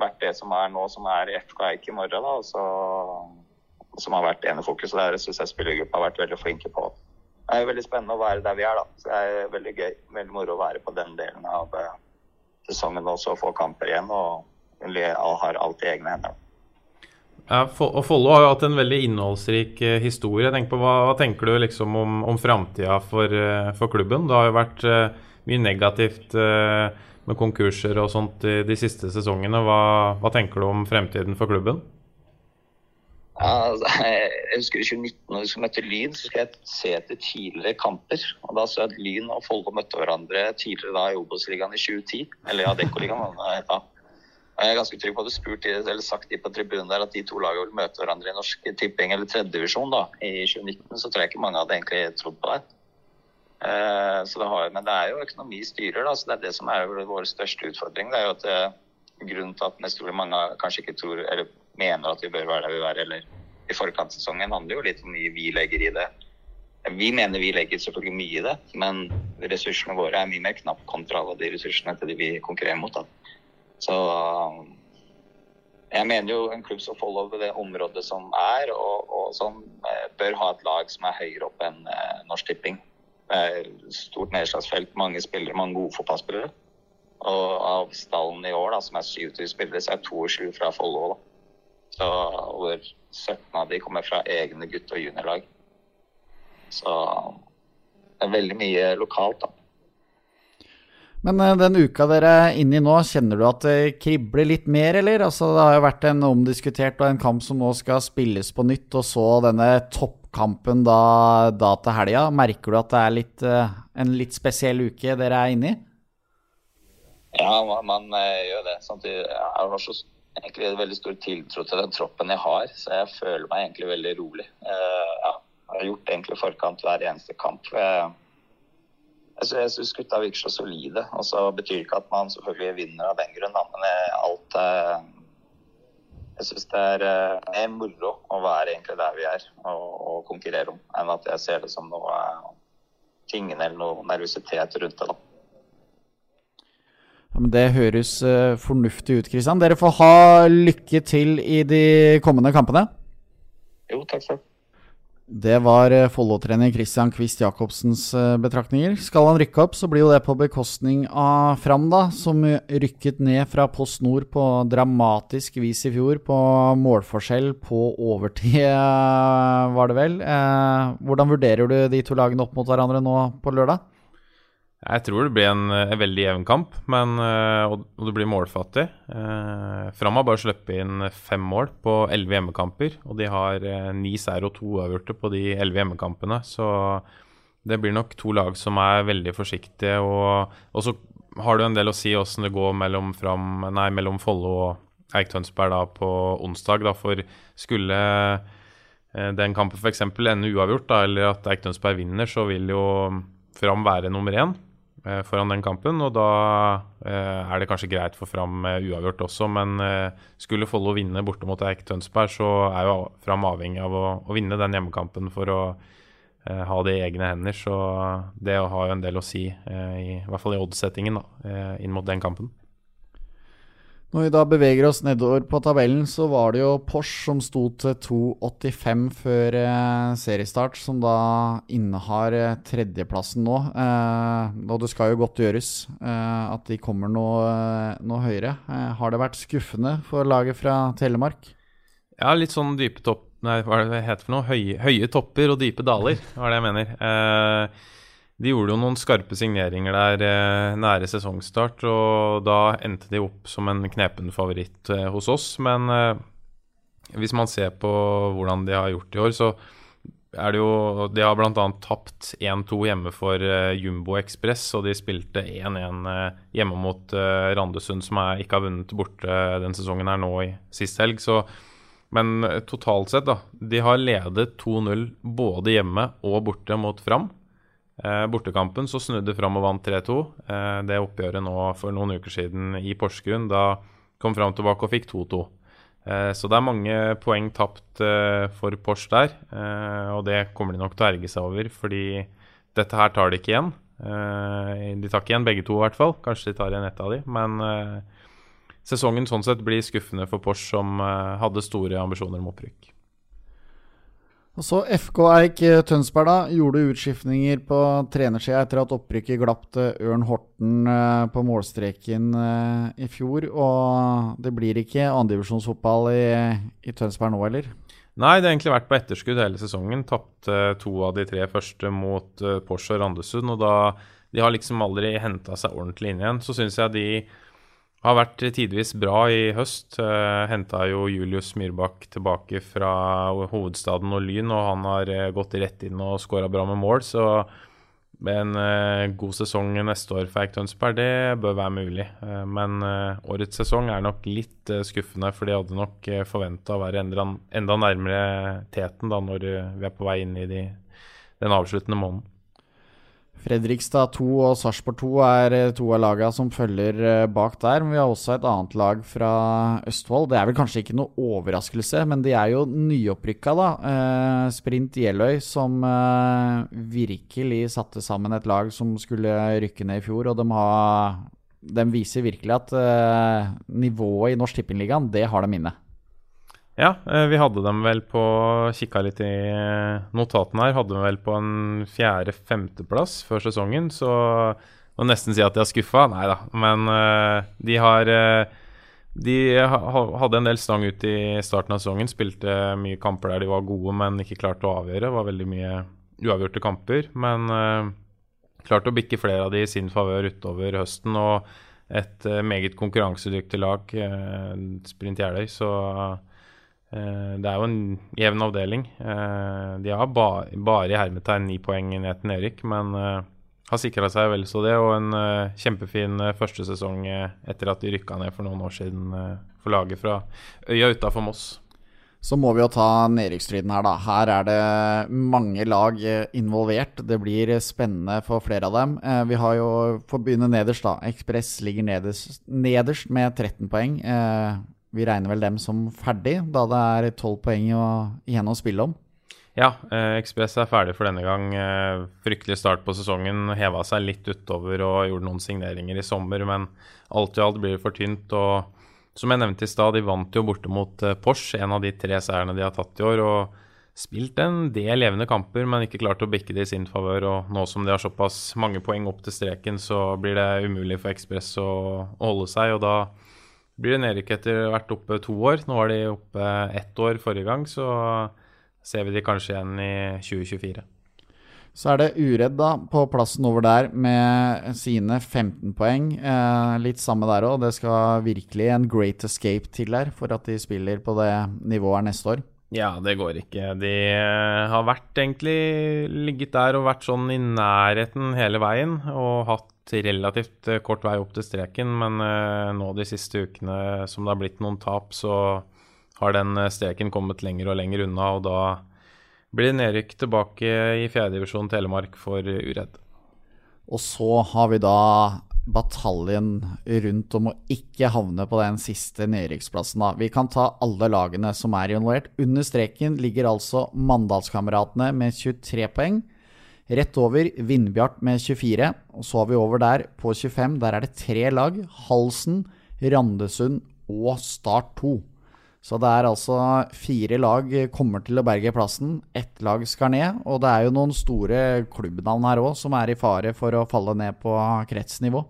vært det som er nå, som er FK Eik i morgen. da, så, Som har vært enefokuset der. syns jeg spillergruppa har vært veldig flinke på. Det er veldig spennende å være der vi er. da, så Det er veldig gøy. Veldig moro å være på den delen av uh, sesongen også og få kamper igjen. Og har alt i egne hender. Ja, Follo har jo hatt en veldig innholdsrik uh, historie. Tenk på, hva, hva, tenker du liksom om, om framtida for, uh, for, klubben? Det har jo vært mye negativt med konkurser og sånt de, de siste sesongene. Hva, hva, tenker du om fremtiden for klubben? Ja, altså, jeg husker i 2019 når vi skulle møte Lyn, så skal jeg se etter tidligere kamper. Og Da så jeg at Lyn og Follo møtte hverandre tidligere da i Obos-ligaen i 2010. Eller ja, Dekko-ligaen. Ja. Jeg er ganske trygg på at du spurt eller sagt de på tribunen der at de to lagene vil møte hverandre i norsk tipping eller tredjedivisjon i 2019. Så tror jeg ikke mange hadde egentlig trodd på det. Eh, det har, men det er jo økonomi styrer, da, så det er det som er vår største utfordring. Det er jo at det, eh, grunnen til at mest mange kanskje ikke tror eller mener at vi bør være der vi er, eller i forkantsesongen, handler jo litt om mye vi legger i det. Vi mener vi legger selvfølgelig mye i det, men ressursene våre er mye mer knapp kontra alle de ressursene til de vi konkurrerer mot. Da. Så jeg mener jo en klubb som Follow det området som er, og, og som eh, bør ha et lag som er høyere opp enn Norsk Tipping. Stort nedslagsfelt, mange spillere, mange gode fotballspillere. Og av stallen i år, da, som er 27 spillere, så er 22 fra Follo. Så over 17 av de kommer fra egne gutte- og juniorlag. Så det er veldig mye lokalt, da. Men eh, den uka dere er inne i nå, kjenner du at det kribler litt mer, eller? Altså, det har jo vært en omdiskutert og en kamp som nå skal spilles på nytt, og så denne toppkampen da, da til helga. Merker du at det er litt, eh, en litt spesiell uke dere er inne i? Ja, man, uh, gjør det. Samtidig jeg har så egentlig veldig stor tiltro til den troppen jeg har, så jeg føler meg egentlig veldig rolig. Uh, ja, jeg har gjort egentlig forkant hver eneste kamp. Jeg jeg syns gutta virker så solide. og så betyr ikke at man selvfølgelig vinner av den grunn, men alt Jeg syns det er, eh, moro å være egentlig der vi er og, og, konkurrere om, enn at jeg ser det som noe tingene eller noe nervøsitet rundt det. da. Ja, men Det høres uh, fornuftig ut, Kristian. Dere får ha lykke til i de kommende kampene. Jo, takk for det. Det var eh, Follo-trener Christian Quist Jacobsens eh, betraktninger. Skal han rykke opp, så blir jo det på bekostning av Fram, da, som rykket ned fra Post Nord på dramatisk vis i fjor, på målforskjell på overtid, eh, var det vel. Hvordan vurderer du de to lagene opp mot hverandre nå på lørdag? Jeg tror det blir en, en veldig jevn kamp, men, eh, og, det blir målfattig. Eh, Fram har bare sluppet inn fem mål på elleve hjemmekamper, og de har eh, ni seier og to uavgjorte på de elleve hjemmekampene. Så det blir nok to lag som er veldig forsiktige. Og, og så har du en del å si åssen det går mellom, fram, nei, mellom Follo og Eik Tønsberg da, på onsdag. Da, for skulle eh, den kampen f.eks. ende uavgjort, da, eller at Eik Tønsberg vinner, så vil jo Fram være nummer én. Eh, foran den kampen. Og da eh, er det kanskje greit for Fram uavgjort også, men eh, skulle Follo vinne borte mot Eik Tønsberg, så er jo Fram avhengig av å, å vinne den hjemmekampen for å ha det i egne hender. Så det har jo en del å si, i, i hvert fall i oddsettingen, da, inn mot den kampen. Når vi da beveger oss nedover på tabellen, så var det jo Porsche som sto til 2,85 før eh, seriestart, som da innehar eh, tredjeplassen nå. Eh, og det skal jo godt gjøres eh, at de kommer noe, noe høyere. Har det vært skuffende for laget fra Telemark? Ja, litt sånn dype topp... Nei, hva er det det heter for noe? Høye, høye topper og dype daler, var det jeg mener. Eh, de gjorde jo noen skarpe signeringer der eh, nære sesongstart, og da endte de opp som en knepen favoritt eh, hos oss. Men eh, hvis man ser på hvordan de har gjort i år, så er det jo De har bl.a. tapt 1-2 hjemme for Jumbo Ekspress, og de spilte 1-1 uh, hjemme mot Randesund, som er, ikke har vunnet borte den sesongen her nå i sist helg. Så, men totalt sett, da. De har ledet 2-0 både hjemme og borte mot Fram. Eh, bortekampen så snudde Fram og vant 3-2. Eh, det oppgjøret nå for noen uker siden i Porsgrunn, da kom Fram tilbake og fikk 2-2. Eh, så det er mange poeng tapt for Pors der, og det kommer de nok til å erge seg over, fordi dette her tar de ikke igjen. De tar ikke igjen begge to, i hvert fall. Kanskje de tar igjen ett av de, men sesongen sånn sett blir skuffende for Pors, som hadde store ambisjoner om opprykk. Og så FK Eik eh, Tønsberg da, gjorde utskiftninger på trenersida etter at opprykket glapp til Ørn Horten eh, på målstreken eh, i fjor. Og det blir ikke andredivisjonsfotball i, i Tønsberg nå, eller? Nei, det har egentlig vært på etterskudd hele sesongen. Tapte to av de tre første mot Porsche og Randesund. Og da de har liksom aldri henta seg ordentlig inn igjen. Så syns jeg de har vært tidvis bra i høst. Eh, Henta jo Julius Myrbakk tilbake fra hovedstaden og Lyn, og han har uh, gått rett inn og skåra bra med mål. Så en uh, god sesong neste år for Eik Tønsberg, det bør være mulig. Men årets sesong er nok litt skuffende, for de hadde nok forventa å være enda, nærmere teten da når vi er på vei inn i de, den avsluttende måneden. Fredrikstad 2 og Sarpsborg 2 er eh, to av lagene som følger eh, bak der. Men vi har også et annet lag fra Østfold. Det er vel kanskje ikke noe overraskelse, men de er jo nyopprykka, da. Eh, Sprint Jeløy, som virkelig satte sammen et lag som skulle rykke ned i fjor. Og de, har, de viser virkelig at nivået i Norsk Tippingligaen, det har de inne. Ja, eh, vi hadde dem vel på Kikka litt i notatene her. Hadde dem vel på en fjerde-femteplass før sesongen, så må nesten si at de har skuffa. Nei da, men uh, de har De hadde en del stang ut i starten av sesongen. Spilte mye kamper der de var gode, men ikke klarte å avgjøre. Det var veldig mye uavgjorte kamper. Men klarte å bikke flere av de i sin favør utover høsten. Og et meget konkurransedyktig lag, Sprint Jeløy, så Eh, det er jo en jevn avdeling. Eh, de har bare i hermetegn ni poeng ned til nedrykk, men eh, har sikra seg vel så det. Og en kjempefin første sesong etter at de rykka ned for noen år siden for laget fra øya utafor Moss. Så må vi jo ta nedrykksstriden her, da. Her er det mange lag involvert. Det blir spennende for flere av dem. Vi har jo, for å begynne nederst, da. Ekspress ligger nederst, nederst med 13 poeng. Vi regner vel dem som ferdig, da det er tolv poeng igjen å spille om. Ja, eh, er ferdig for denne gang. Eh, fryktelig start på sesongen. Heva seg litt utover og gjorde noen signeringer i sommer, men alt i alt blir det for tynt. og Som jeg nevnte i stad, de vant jo borte mot eh, Porsche, en av de tre seierne de har tatt i år. og spilt en del jevne kamper, men ikke klart å bikke det i sin favør. Og nå som de har såpass mange poeng opp til streken, så blir det umulig for Ekspress å, å holde seg. Og da blir det nedrykk etter å ha vært oppe to år. Nå var de oppe ett år forrige gang, så ser vi de kanskje igjen i 2024. Så er det Uredd på plassen over der med sine 15 poeng. Eh, litt samme der òg. Det skal virkelig en great escape til der for at de spiller på det nivået neste år. Ja, det går ikke. De eh, har vært egentlig ligget der og vært sånn i nærheten hele veien. Og hatt relativt eh, kort vei opp til streken, men uh, nå de siste ukene som det har blitt noen tap, så har den streken kommet lenger og lenger unna, og da blir det nedrykk tilbake i fjerdedivisjon Telemark for Uredd. Og så har vi da bataljen rundt om å ikke havne på den siste nedrykksplassen. Vi kan ta alle lagene som er involvert. Under streken ligger altså Mandalskameratene med 23 poeng. Rett over Vindbjart med 24. Og så har vi over der på 25. Der er det tre lag. Halsen, Randesund og Start 2. Så det er altså fire lag kommer til å berge plassen. Ett lag skal ned. Og det er jo noen store klubbnavn her òg som er i fare for å falle ned på kretsnivå.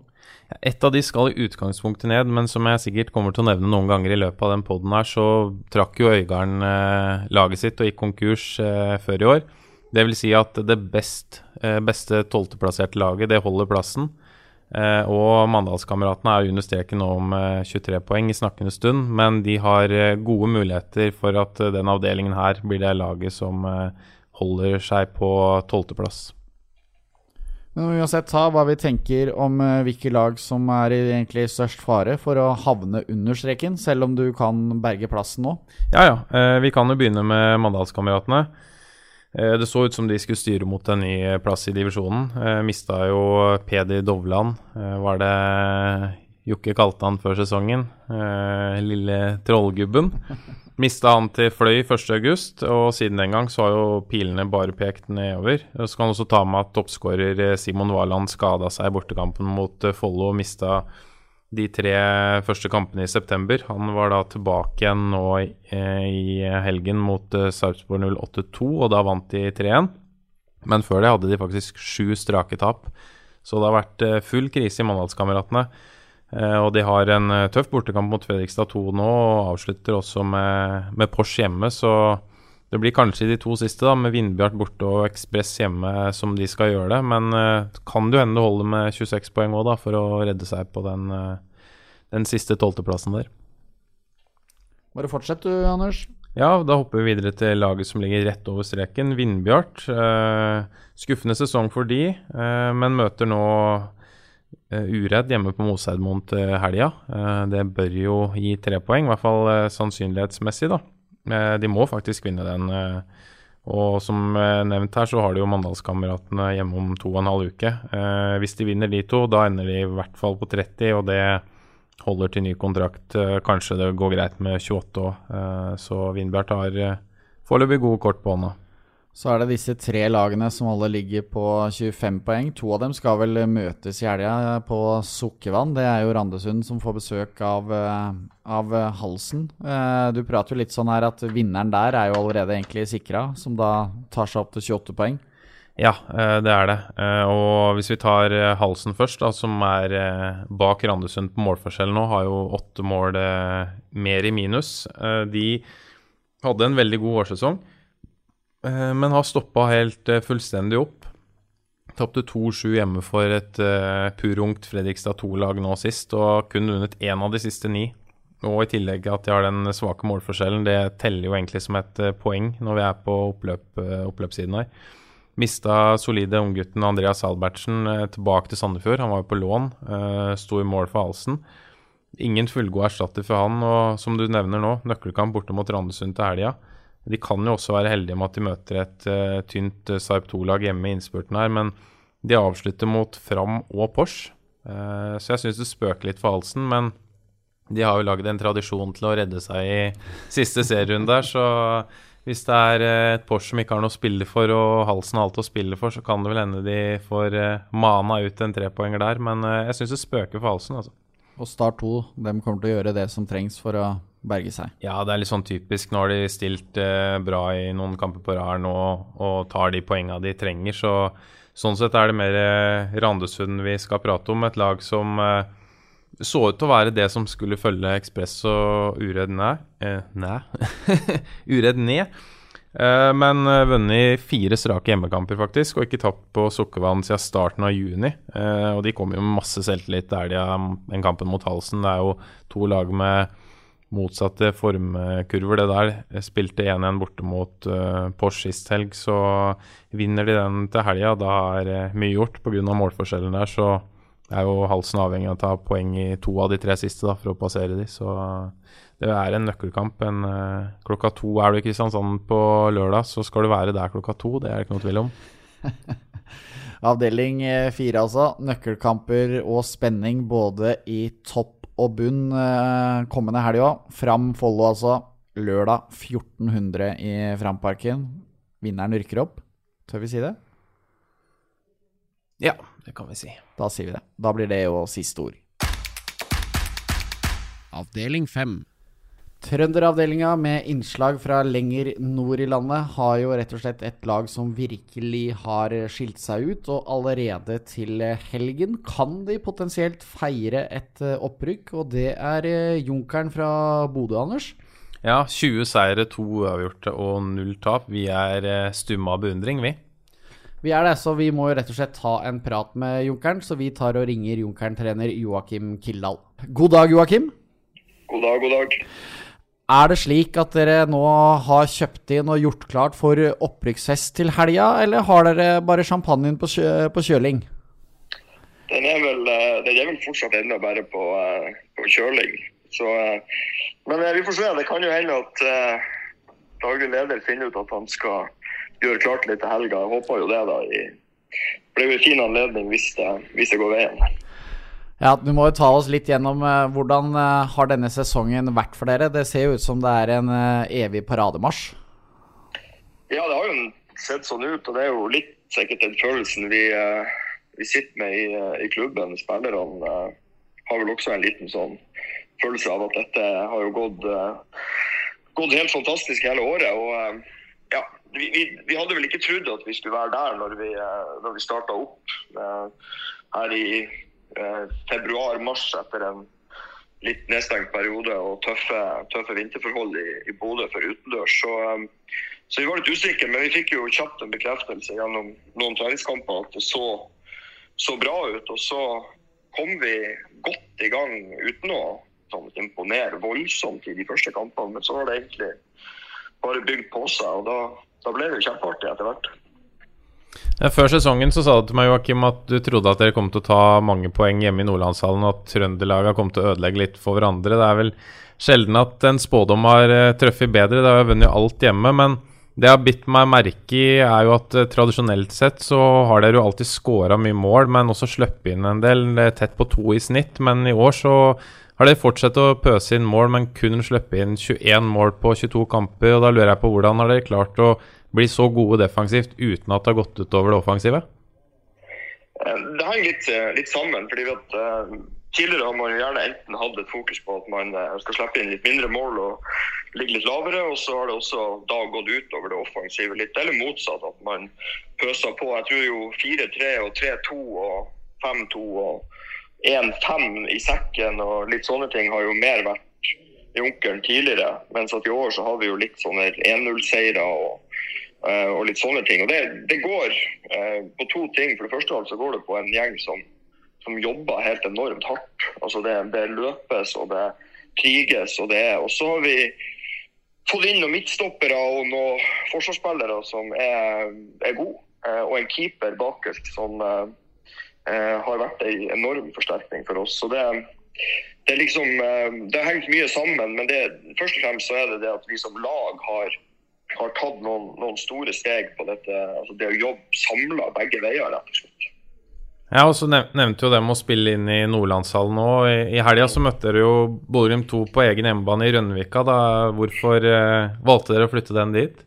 Et av de skal i utgangspunktet ned, men som jeg sikkert kommer til å nevne noen ganger i løpet av den poden her, så trakk jo Øygarden eh, laget sitt og gikk konkurs eh, før i år. Det vil si at det best, eh, beste tolvteplasserte laget, det holder plassen. Eh, og Mandalskameratene er under streken nå med 23 poeng i snakkende stund, men de har eh, gode muligheter for at eh, den avdelingen her blir det laget som eh, holder seg på tolvteplass. Men uansett ta hva vi tenker om uh, hvilke lag som er i egentlig størst fare for å havne under streken, selv om du kan berge plassen nå. Ja, ja. Uh, vi kan jo begynne med Mandalskameratene. Uh, det så ut som de skulle styre mot en ny plass i divisjonen. Mista jo Pedi Dovland. var det Jokke kalte han før sesongen? lille trollgubben. Mista han til Fløy 1.8, og siden den gang så har jo pilene bare pekt nedover. Så kan han også ta med at toppskårer eh, Simon Waland skada seg i bortekampen mot eh, Follo og mista de tre første kampene i september. Han var da tilbake igjen nå i, eh, helgen mot Sarpsborg 082, og da vant de 3-1. Men før det hadde de faktisk sju strake tap. Så det har vært full krise i Mandalskameratene. Uh, og de har en uh, tøff bortekamp mot Fredrikstad 2 nå, og avslutter også med, med Porsche hjemme. Så det blir kanskje de to siste, da, med Vindbjart borte og Ekspress hjemme, som de skal gjøre det. Men uh, kan det jo hende det holder med 26 poeng òg, for å redde seg på den, den siste tolvteplassen der. Bare fortsett du, Anders. Ja, da hopper vi videre til laget som ligger rett over streken, Vindbjart. skuffende sesong for de, men møter nå uredd hjemme på Moseidmoen til helga. Uh, det bør jo gi tre poeng, i hvert fall sannsynlighetsmessig, da. de må faktisk vinne den. og som nevnt her, så har de jo Mandalskameratene hjemme om to og en halv uke. hvis de vinner de to, da ender de i hvert fall på 30, og det holder til ny kontrakt. kanskje det går greit med 28 òg, så Vindbjart har foreløpig gode kort på hånda. Så er det disse tre lagene som alle ligger på 25 poeng. To av dem skal vel møtes i helga på Sukkervann. Det er jo Randesund som får besøk av, eh, av Halsen. Eh, du prater jo litt sånn her at vinneren der er jo allerede egentlig sikra, som da tar seg opp til 28 poeng. Ja, eh, det er det. Og hvis vi tar Halsen først, da, som er bak Randesund på målforskjell nå, har jo åtte mål mer i minus. De hadde en veldig god årssesong. Eh, men har stoppa helt eh, fullstendig opp. Tapte 2-7 hjemme for et uh, purungt Fredrikstad 2-lag nå sist, og kun vunnet én av de siste ni. Og i tillegg at de har den svake målforskjellen, det teller jo egentlig som et uh, poeng når vi er på oppløp, uh, oppløpssiden her. Mista solide unggutten Andreas Albertsen tilbake til Sandefjord. Han var jo på lån, sto i mål for halsen. Ingen fullgod erstatter for han, og som du nevner nå, nøkkelkamp borte mot Randesund til helga. De kan jo også være heldige med at de møter et uh, tynt uh, Sarp 2-lag hjemme i innspurten her, men de avslutter mot Fram og Porsche. Uh, så jeg syns det spøker litt for halsen, men de har jo lagd en tradisjon til å redde seg i siste serierunde der, så hvis det er et Porsche som ikke har noe å spille for, og halsen har alt å spille for, så kan det vel hende de får mana ut en trepoenger der, men jeg syns det spøker for halsen, altså. Og Start 2 de kommer til å gjøre det som trengs for å berge seg. Ja, det er litt sånn typisk. Nå har de stilt eh, bra i noen kamper på rad nå og tar de poengene de trenger. Så sånn sett er det mer eh, Randesund vi skal prate om. Et lag som eh, så ut til å være det som skulle følge Ekspress og Uredd næ. Eh, ned? Uredd ned. Eh, men uh, vunnet fire strake hjemmekamper, faktisk, og ikke tapt på Sukkervann siden starten av juni. Eh, og de kom jo med masse selvtillit der de har den kampen mot halsen. Det er jo to lag med motsatte formkurver, det der. Spilte 1-1 borte mot uh, Porsche sist helg, så vinner de den til helga, da er uh, mye gjort pga. målforskjellen der. Så er jo Halsen avhengig av å ta poeng i to av de tre siste da, for å passere de. Så det er en nøkkelkamp. En, uh, klokka to er du i Kristiansand på lørdag, så skal du være der klokka to. Det er det ikke noe tvil om. Avdeling eh, fire, altså. Nøkkelkamper og spenning både i topp og bunn uh, kommende helg òg. Fram Follo, altså. Lørdag 1400 i Framparken. Vinneren rykker opp. Tør vi si det? Ja, det kan vi si. Da sier vi det. Da blir det jo siste ord. Avdeling 5. Trønderavdelinga med innslag fra lenger nord i landet har jo rett og slett et lag som virkelig har skilt seg ut. Og allerede til helgen kan de potensielt feire et eh, opprykk, og det er eh, Junkeren fra Bodø, Anders. Ja, 20 seire, to uavgjorte og null tap. Vi er eh, stumme av beundring, vi. Vi er det, så vi må jo rett og slett ta en prat med Junkeren. Så vi tar og ringer Junkeren-trener Joakim Kildahl. God dag, Joakim. God dag, god dag. Er det slik at dere nå har kjøpt inn og gjort klart for opprykksfest til helga, eller har dere bare champagnen på, kjø på kjøling? Den er vel, eh, den er vel fortsatt ennå bare på, eh, på, kjøling. Så, eh, men vi får se. Det kan jo hende at uh, daglig leder finner ut at han skal gjøre klart litt til helga. Jeg håper jo det, da. Det blir jo en fin anledning hvis det, hvis det går veien. Ja, Du må jo ta oss litt gjennom uh, hvordan uh, har denne sesongen vært for dere? Det ser jo ut som det er en uh, evig parademarsj. Ja, det har jo sett sånn ut. Og det er jo litt sikkert den følelsen vi, vi sitter med i, i klubben. Spillerne har vel også en liten sånn følelse av at dette har jo gått, gått helt fantastisk hele året. og ja, vi, vi, vi, hadde vel ikke trodd at vi skulle være der når vi, når vi starta opp her i februar-mars etter en litt nedstengt periode og tøffe, tøffe vinterforhold i, i Bodø for utendørs. Så, eh, så, vi var litt usikre, men vi fikk jo kjapt en bekreftelse gjennom noen treningskamper at det så, så bra ut. Og så kom vi godt i gang uten å sånn, imponere voldsomt i de første kampene. Men så var det egentlig bare bygd på seg, og da, da ble det jo kjempeartig etter hvert. Før sesongen så sa du til meg Joakim, at du trodde at dere kom til å ta mange poeng hjemme i Nordlandshallen, og at Trøndelaga kom til å ødelegge litt for hverandre. Det er vel sjelden at en spådom har uh, truffet bedre. Det har jo vunnet alt hjemme. Men det jeg har bitt meg merke i, er jo at uh, tradisjonelt sett så har dere jo alltid scora mye mål, men også sluppet inn en del, tett på to i snitt. Men i år så har dere fortsatt å pøse inn mål, men kun sluppet inn 21 mål på 22 kamper. og Da lurer jeg på hvordan har dere klart å bli så gode defensivt uten at det har gått utover det offensive? Eh, det henger litt, eh, litt, sammen. fordi at uh, Tidligere har man gjerne enten hatt et fokus på at man skal slippe inn litt mindre mål og ligge litt lavere, og så har det også da gått utover det offensive litt. Eller motsatt, at man pøser på. Jeg tror jo 4-3 og 3-2 og 5-2 og 1-5 i sekken og litt sånne ting har jo mer vært junkeren tidligere. Mens at i år så har vi jo litt sånne 1-0-seirer og og litt sånne ting. Og det, det går eh, på to ting. For det første så går det på en gjeng som, som jobber helt enormt hardt. Altså det, det løpes og det kriges og det er Og så har vi fått inn noen midtstoppere og noen forsvarsspillere som er, er gode. Eh, og en keeper bakerst som eh, har vært en enorm forsterkning for oss. Så det, det, liksom, det har hengt mye sammen. Men det, først og fremst så er det det at vi som lag har har tatt noen, noen, store steg på dette, altså det å jobbe samla begge veier, rett og slett. Ja, og så nevnte jo det med å spille inn i Nordlandshallen nå. I, i helga så møtte dere jo Bodø 2 på egen hjemmebane i Rønvika. Da. Hvorfor eh, valgte dere å flytte den dit?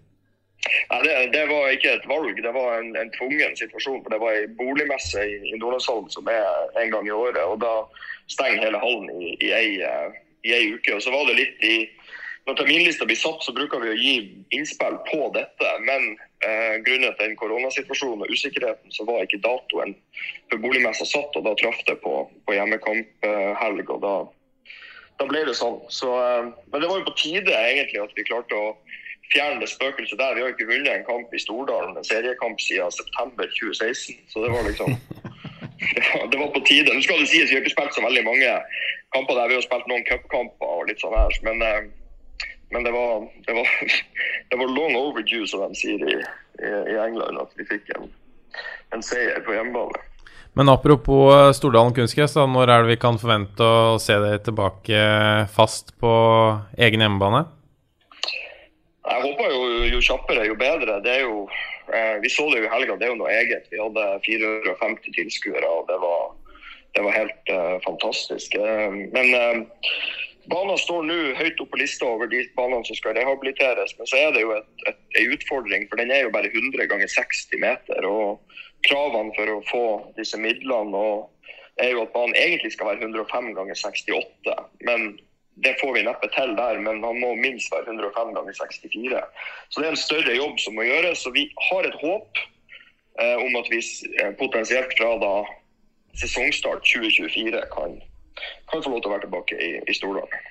Ja, det, det, var ikke et valg, det var en, en tvungen situasjon. for Det var ei boligmesse i, i Nordlandshallen som er en gang i året. og Da stenger hele hallen i, i, ei, eh, i ei uke. og Så var det litt i når terminlista blir satt, så bruker vi å gi innspill på dette. Men eh, grunnet den koronasituasjonen og usikkerheten, så var ikke datoen for boligmessa satt. Og da traff det på, på hjemmekamphelg, og da, da, ble det sånn. Så, eh, men det var jo på tide egentlig at vi klarte å fjerne det spøkelset der. Vi har ikke vunnet en kamp i Stordalen, en seriekamp siden september 2016. Så det var liksom det var, på tide. Nå skal det sies, Vi har ikke spilt så veldig mange kamper der. Vi har spilt noen cupkamper og litt sånn her. Men eh, men det var, det, var, det var, long overdue, som de sier i, i, England, at vi fikk en, en seier på hjemmebane. Men apropos eh, Stordalen kunstgress, når er det vi kan forvente å se deg tilbake fast på egen hjemmebane? Jeg håper jo jo kjappere, jo bedre. Det jo, eh, vi så det jo i helga, det er jo noe eget. Vi hadde 450 tilskuere, og det var, det var helt eh, fantastisk. Eh, men Banen står nå høyt oppe på lista over de banene som skal rehabiliteres. Men så er det jo en utfordring, for den er jo bare 100 ganger 60 meter. og Kravene for å få disse midlene er jo at banen egentlig skal være 105 ganger 68. Men det får vi neppe til der, men han må minst være 105 ganger 64. Så det er en større jobb som må gjøres. Så vi har et håp eh, om at vi eh, potensielt fra da sesongstart 2024 kan kan få lov til å være tilbake i, i Stordalen.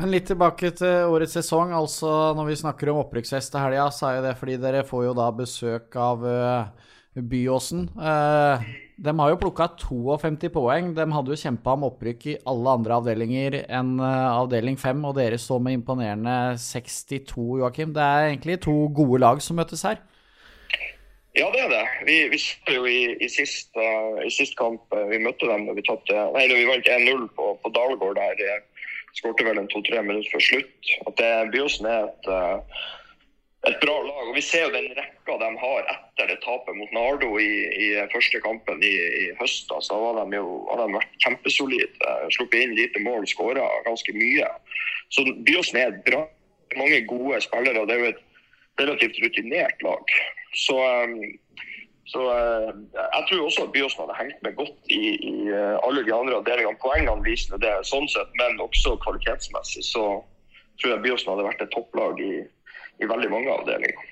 Men litt tilbake til årets sesong. altså Når vi snakker om opprykkshest til helga, så er jo det fordi dere får jo da besøk av uh, Byåsen. Uh, de har jo plukka 52 poeng. De hadde jo kjempa om opprykk i alle andre avdelinger enn uh, avdeling 5, og dere står med imponerende 62, Joakim. Det er egentlig to gode lag som møtes her. Ja, det er det. Vi, vi så jo i, i, sist, uh, i sist kamp uh, vi møtte dem da vi, tatt, da vi vant 1-0 på, på Dalgård. der de Skårte vel en to-tre minutter før slutt. At det, Byåsen er et, uh, et, bra lag. og Vi ser jo den rekka de har etter det tapet mot Nardo i, i første kampen i, høst. så altså, har de jo har de vært kjempesolide. Sluppet inn lite mål, skåra ganske mye. Så Byåsen er et bra mange gode spillere. og Det er jo et relativt rutinert lag. Så, um, så uh, jeg tror også at Byåsen hadde hengt med godt i, i uh, alle de andre avdelingene. Poengene viser det sånn sett, men også kvalitetsmessig så tror jeg Byåsen hadde vært et topplag i, i veldig mange avdelinger.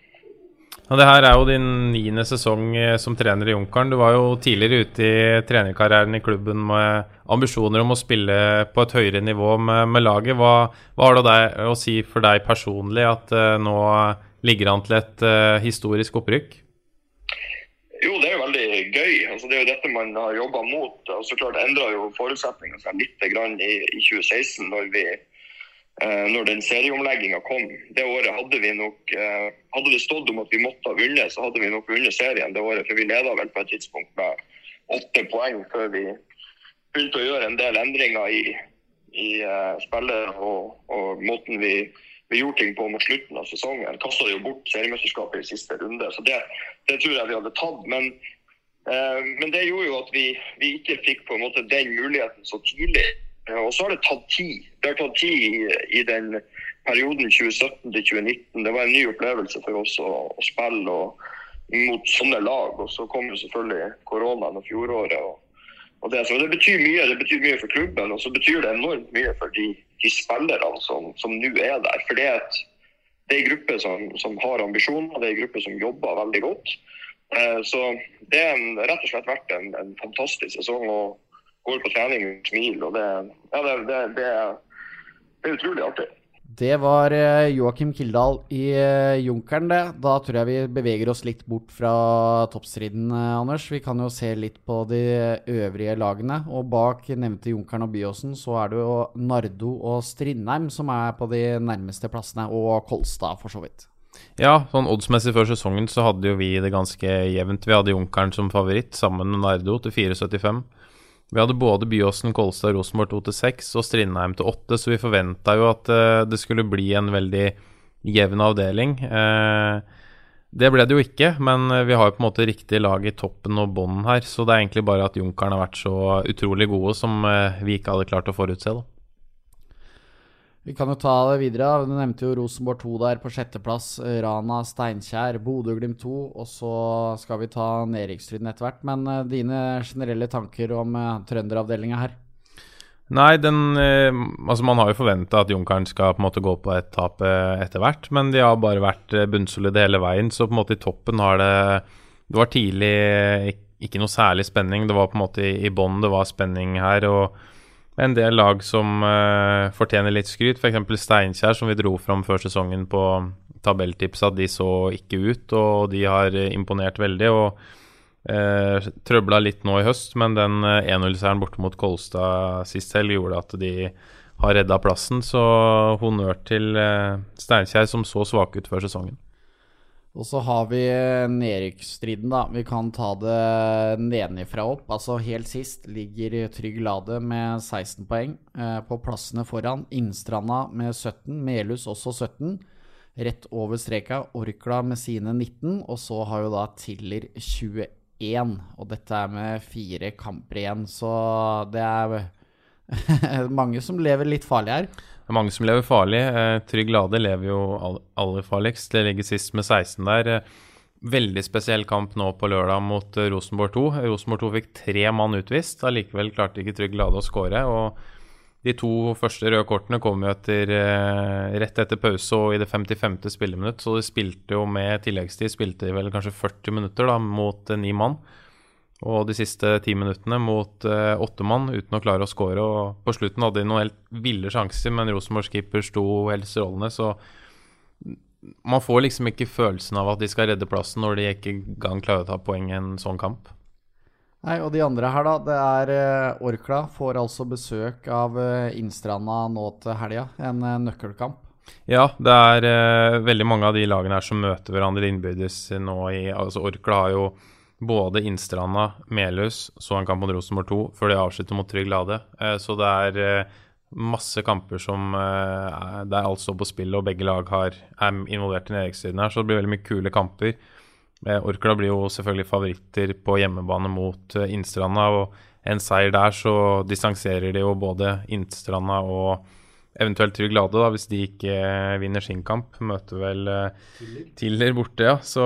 Ja, det her er jo din niende sesong eh, som trener i Junkeren. Du var jo tidligere ute i trenerkarrieren i klubben med ambisjoner om å spille på et høyere nivå med, med laget. Hva, hva, har det å si for deg personlig at uh, nå ligger an til et uh, historisk opprykk? Jo, det er jo veldig gøy. Altså, det er jo dette man har jobba mot. Og så klart endra jo forutsetningene seg litt i, i 2016, når, vi, uh, når den serieomlegginga kom. Det året hadde vi nok uh, Hadde det stått om at vi måtte ha vunnet, så hadde vi nok vunnet serien det året. For vi leda vel på et tidspunkt med åtte poeng før vi begynte å gjøre en del endringer i, i uh, spillet og, og måten vi vi gjorde ting på mot slutten av sesongen. Kasta jo bort seriemesterskapet i siste runde, så det, det tror jeg vi hadde tatt. Men, eh, men det gjorde jo at vi, vi, ikke fikk på en måte den muligheten så tidlig. Eh, og så har det tatt tid. Det har tatt tid i, i den perioden 2017 til 2019. Det var en ny opplevelse for oss å, å spille og, mot sånne lag. Og så kom jo selvfølgelig koronaen og fjoråret. og og det, det, betyr mye det betyr mye for klubben, og så betyr det enormt mye for de, de spillerne som, som nå er der. For det er, et, det er en gruppe som, som, har ambisjoner, det er en gruppe som jobber veldig godt. Eh, så det har rett og slett vært en, en fantastisk sesong. og Går på trening med smil. og det, ja, det, det, det, er utrolig artig. Det var eh, Joakim Kildahl i eh, Junkeren, det. Da tror jeg vi beveger oss litt bort fra toppstriden, eh, Anders. Vi kan jo se litt på de øvrige lagene. Og bak nevnte Junkeren og Byåsen så er det jo Nardo og Strindheim som er på de nærmeste plassene, og Kolstad for så vidt. Ja, sånn oddsmessig før sesongen så hadde jo vi det ganske jevnt. Vi hadde Junkeren som favoritt, sammen med Nardo til 4,75. Vi hadde både Byåsen, Kolstad Rosenborg 2 til 6 og Strindheim til 8, så vi forventa jo at uh, det skulle bli en veldig jevn avdeling. Uh, det ble det jo ikke, men eh, vi har jo på en måte riktig lag i toppen og bånden her, så det er egentlig bare at Junkeren har vært så utrolig gode som vi ikke hadde klart å forutse. da. Vi kan jo ta det videre. Du nevnte jo Rosenborg 2 der på sjetteplass. Rana, Steinkjer, Bodø-Glimt 2. Og så skal vi ta Nerikstryden etter hvert. Men uh, dine generelle tanker om uh, trønderavdelinga her? Nei, den eh, Altså, man har jo forventa at Junkeren skal på en måte gå på et tap eh, etter hvert, men de har bare vært eh, bunnsolide hele veien, så på en måte i toppen har det Det var tidlig ikke noe særlig spenning. Det var på en måte i, i bånn det var spenning her, og en del lag som uh, fortjener litt skryt, f.eks. Steinkjer, som vi dro fram før sesongen på tabelltipsa. de så ikke ut, og de har eh, imponert veldig. og Eh, trøbla litt nå i høst, men den eh, 1-0-seieren borte mot Kolstad sist helg gjorde at de har redda plassen. Så honnør til eh, Steinkjer, som så svake ut før sesongen. Og så har vi nedrykksstriden, da. Vi kan ta det nedenifra opp. Altså Helt sist ligger Trygg Lade med 16 poeng. Eh, på plassene foran Innstranda med 17, Melhus også 17. Rett over streka Orkla med sine 19, og så har jo da Tiller 21. Og dette er med fire kamper igjen, så det er mange som lever litt farlig her. Det er mange som lever farlig. Eh, Trygg Lade lever jo aller farligst. Det ligger sist med 16 der. Eh, Veldig spesiell kamp nå på lørdag mot eh, Rosenborg 2. Rosenborg 2 fikk tre mann utvist. Allikevel klarte ikke Trygg Lade å skåre. De to første røde kortene kom jo etter, rett etter pause og i det 55. spilleminutt, så de spilte jo med tilleggstid spilte de vel kanskje 40 minutter da, mot ni mann. Og de siste ti minuttene mot eh, åtte mann uten å klare å skåre. Og på slutten hadde de noen helt ville sjanser, men Rosenborgs keeper sto helt strålende, så man får liksom ikke følelsen av at de skal redde plassen når de ikke engang klarer å ta poeng i en sånn kamp. Nei, og de andre her, da. Det er eh, Orkla får altså besøk av eh, Innstranda nå til helga. En eh, nøkkelkamp. Ja, det er eh, veldig mange av de lagene her som møter hverandre innbyrdes nå i Altså Orkla har jo både Innstranda, Melhus, så en kamp mot Rosenborg 2 før de avslutter mot Trygg Lade. Eh, så det er eh, masse kamper som eh, er- der alt står på spill, og begge lag har, er involvert i nedrykksstriden her, så det blir veldig mye kule kamper. Orkla blir jo selvfølgelig favoritter på hjemmebane mot Innstranda, og en seier der så distanserer de jo både Innstranda og eventuelt Trygg Lade, da, hvis de ikke vinner sin kamp. Møter vel Tiller borte, ja. Så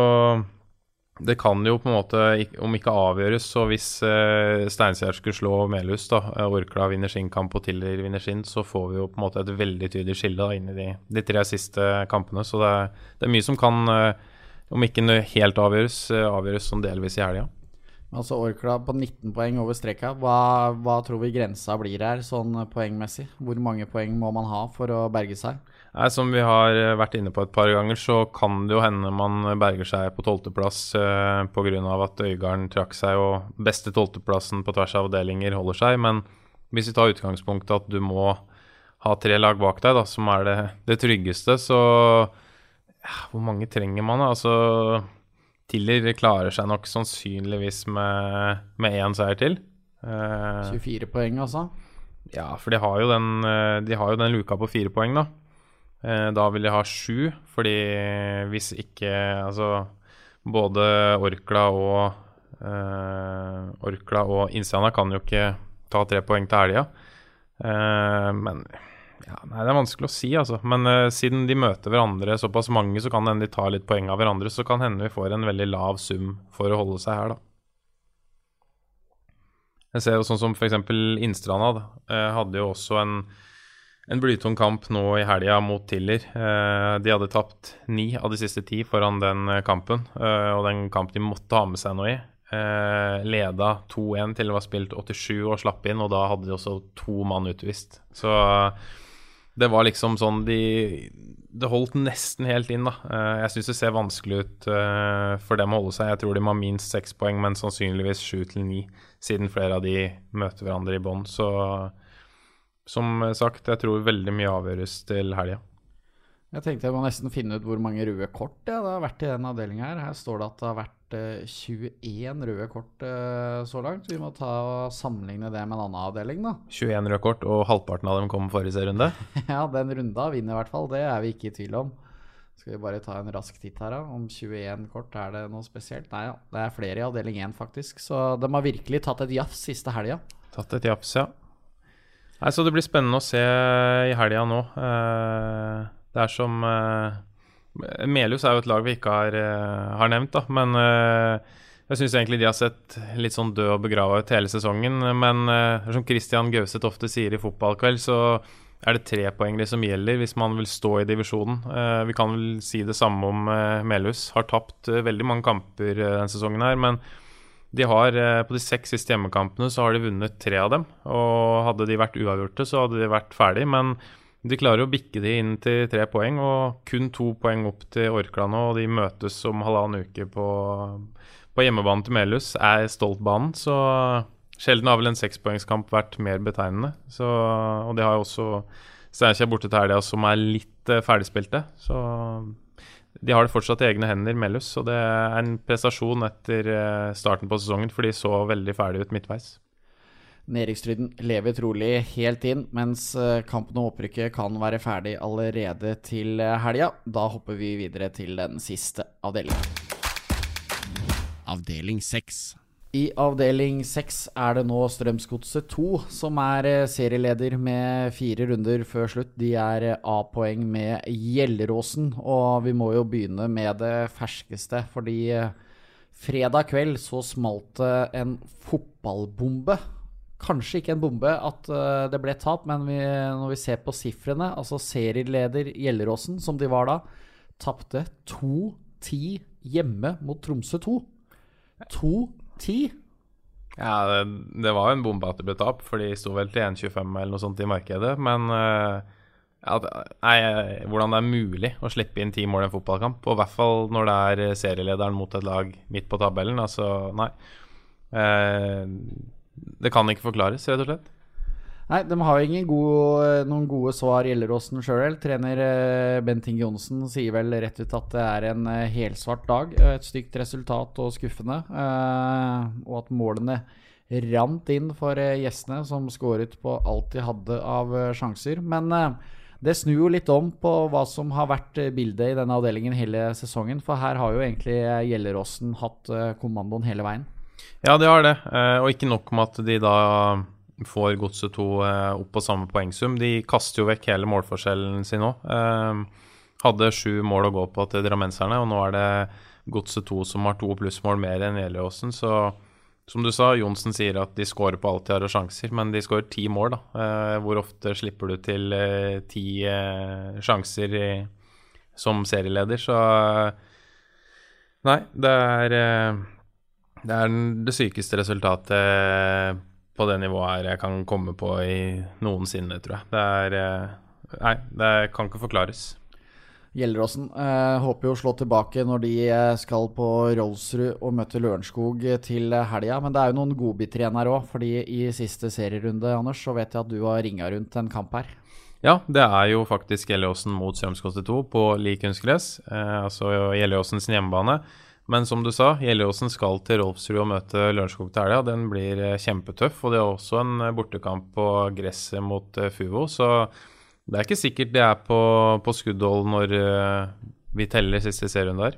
det kan jo på en måte, om ikke avgjøres, så hvis eh, Steinkjer skulle slå Melhus, da, eh, Orkla vinner sin kamp og Tiller vinner sin, så får vi jo på en måte et veldig tydelig skille da, inn i de, de tre siste kampene. Så det, er- det er mye som kan, eh, om ikke helt avgjøres, avgjøres sånn delvis i helga. Altså Orkla på 19 poeng over streka. Hva, hva tror vi grensa blir her, sånn poengmessig? Hvor mange poeng må man ha for å berge seg? Nei, Som vi har eh, vært inne på et par ganger, så kan det jo hende man berger seg på tolvteplass eh, pga. at Øygarden trakk seg og beste tolvteplassen på tvers av avdelinger holder seg. Men hvis vi tar utgangspunktet at du må ha tre lag bak deg, da, som er det, det tryggeste, så ja, Hvor mange trenger man? da? Altså Tiller klarer seg nok sannsynligvis med, med én seier til. Eh, 24 poeng, altså. ja, for de har jo den, eh, de har jo den luka på fire poeng, da. Eh, Da vil jeg ha sju, fordi hvis ikke Altså både Orkla og eh, Orkla og Innstranda kan jo ikke ta tre poeng til helga. Eh, men ja, nei, det er vanskelig å si, altså. Men eh, siden de møter hverandre såpass mange, så kan det hende de tar litt poeng av hverandre. Så kan hende vi får en veldig lav sum for å holde seg her, da. Jeg ser jo sånn som f.eks. Innstranda da, hadde jo også en, en blytung kamp nå i helga mot Tiller. Eh, de hadde tapt ni av de siste ti foran den eh, kampen, eh, og den kampen de måtte ha med seg noe i. Leda 2-1 til det var spilt 87 og slapp inn, og da hadde de også to mann utvist. Så det var liksom sånn de Det holdt nesten helt inn, da. Jeg syns det ser vanskelig ut for dem å holde seg. Jeg tror de må ha minst seks poeng, men sannsynligvis sju til ni, siden flere av de møter hverandre i bånn. Så som sagt, jeg tror veldig mye avgjøres til helga. Jeg tenkte jeg må nesten finne ut hvor mange røde kort ja, det har vært i den avdelinga her. Her står det at det har vært eh, 21 røde kort eh, så langt. Vi må ta og sammenligne det med en annen avdeling, da. 21 røde kort, og halvparten av dem kom forrige serierunde. ja, den runda vinner i hvert fall. Det er vi ikke i tvil om. Skal vi bare ta en rask titt her, da. Om 21 kort, er det noe spesielt? Nei ja, det er flere i avdeling 1, faktisk. Så de har virkelig tatt et jafs siste helga. Tatt et jafs, ja. Nei, Så det blir spennende å se i helga nå. Eh, det er som eh, Melhus er jo et lag vi ikke har, eh, har nevnt, da. Men Jeg syns egentlig de har sett litt sånn død og begrava ut hele sesongen. Men som Christian Gauseth ofte sier i Fotballkveld, så er det tre poeng som gjelder hvis man vil stå i divisjonen. Vi kan vel si det samme om Melhus. Har tapt veldig mange kamper denne sesongen her, men de har på de seks siste hjemmekampene så har de vunnet tre av dem. Og hadde de vært uavgjorte, så hadde de vært ferdig. Men de klarer å bikke de inn til tre poeng, og kun to poeng opp til Orkla nå. Og de møtes om halvannen uke på på hjemmebanen til Melhus er Stoltbanen, så sjelden har vel en sekspoengskamp vært mer betegnende. Så, og de har jo også Steinkjer borte til helga som er litt uh, ferdigspilte. Så de har det fortsatt i egne hender, Melhus. Og det er en prestasjon etter uh, starten på sesongen, for de så veldig ferdig ut midtveis. Nedrykksstriden lever trolig helt inn, mens eh, kampen og opprykket kan være ferdig allerede til helga. Da hopper vi videre til den siste avdelingen avdeling 6. I avdeling 6 er det nå Strømsgodset 2 som er eh, serieleder med fire runder før slutt. De er eh, A-poeng med Gjelleråsen, og vi må jo begynne med det ferskeste. Fordi eh, fredag kveld så smalt det en fotballbombe. Kanskje ikke en bombe at det ble tap, men vi, når vi ser på sifrene, altså serieleder Gjelleråsen, som de var da, tapte 2-10 hjemme mot Tromsø 2. 2-10. Ja, det, det, var jo en bombe at det ble tap, for de sto vel til 1,25 eller noe sånt i markedet. Men ja, nei, hvordan det er mulig å slippe inn ti mål i en fotballkamp, og i hvert fall når det er serielederen mot et lag midt på tabellen, altså nei. Uh, det kan ikke forklares, rett og slett. Nei, de har jo ingen gode, noen gode svar Gjelleråsen sjøl. Trener eh, Bent Inge Johnsen sier vel rett ut at det er en eh, helsvart dag. Et stygt resultat og skuffende. Eh, og at målene rant inn for gjestene, som skåret på alt de hadde av sjanser. Men det snur jo litt om på hva som har vært bildet i denne avdelingen hele sesongen. For her har jo egentlig Gjelleråsen hatt kommandoen hele veien. Ja, de har det. Og ikke nok med at de da får Godset 2 eh, opp på samme poengsum. De kaster jo vekk hele målforskjellen sin nå. Eh, hadde sju mål å gå på til drammenserne, og nå er det Godset 2 som har to plussmål mer enn Gjelleråsen. Så som du sa, Johnsen sier at de skårer på alt de har av sjanser, men de skårer ti mål, da. Eh, hvor ofte slipper du til ti sjanser i, som serieleder? Så Nei, det er det er det sykeste resultatet på det nivået her jeg kan komme på i noensinne, tror jeg. Det er eh, Nei, det kan ikke forklares. Gjelleråsen eh, håper jo å slå tilbake når de eh, skal på Rollsrud og møte Lørenskog til helga. Men det er jo noen godbiter igjen her òg. fordi i siste serierunde Anders, så vet jeg at du har ringa rundt en kamp her. Ja, det er jo faktisk Gjelleråsen mot Strømsgodset 2 på lik kunstgress. Eh, altså Gjelleråsens hjemmebane. Men som du sa, Gjelleråsen skal til Rolfsrud og møte Lørenskog til helga. Den blir eh, kjempetøff. Og det er også en eh, bortekamp på gresset mot eh, Fuvo. Så det er ikke sikkert det er på, på skuddhold når vi teller siste serien der.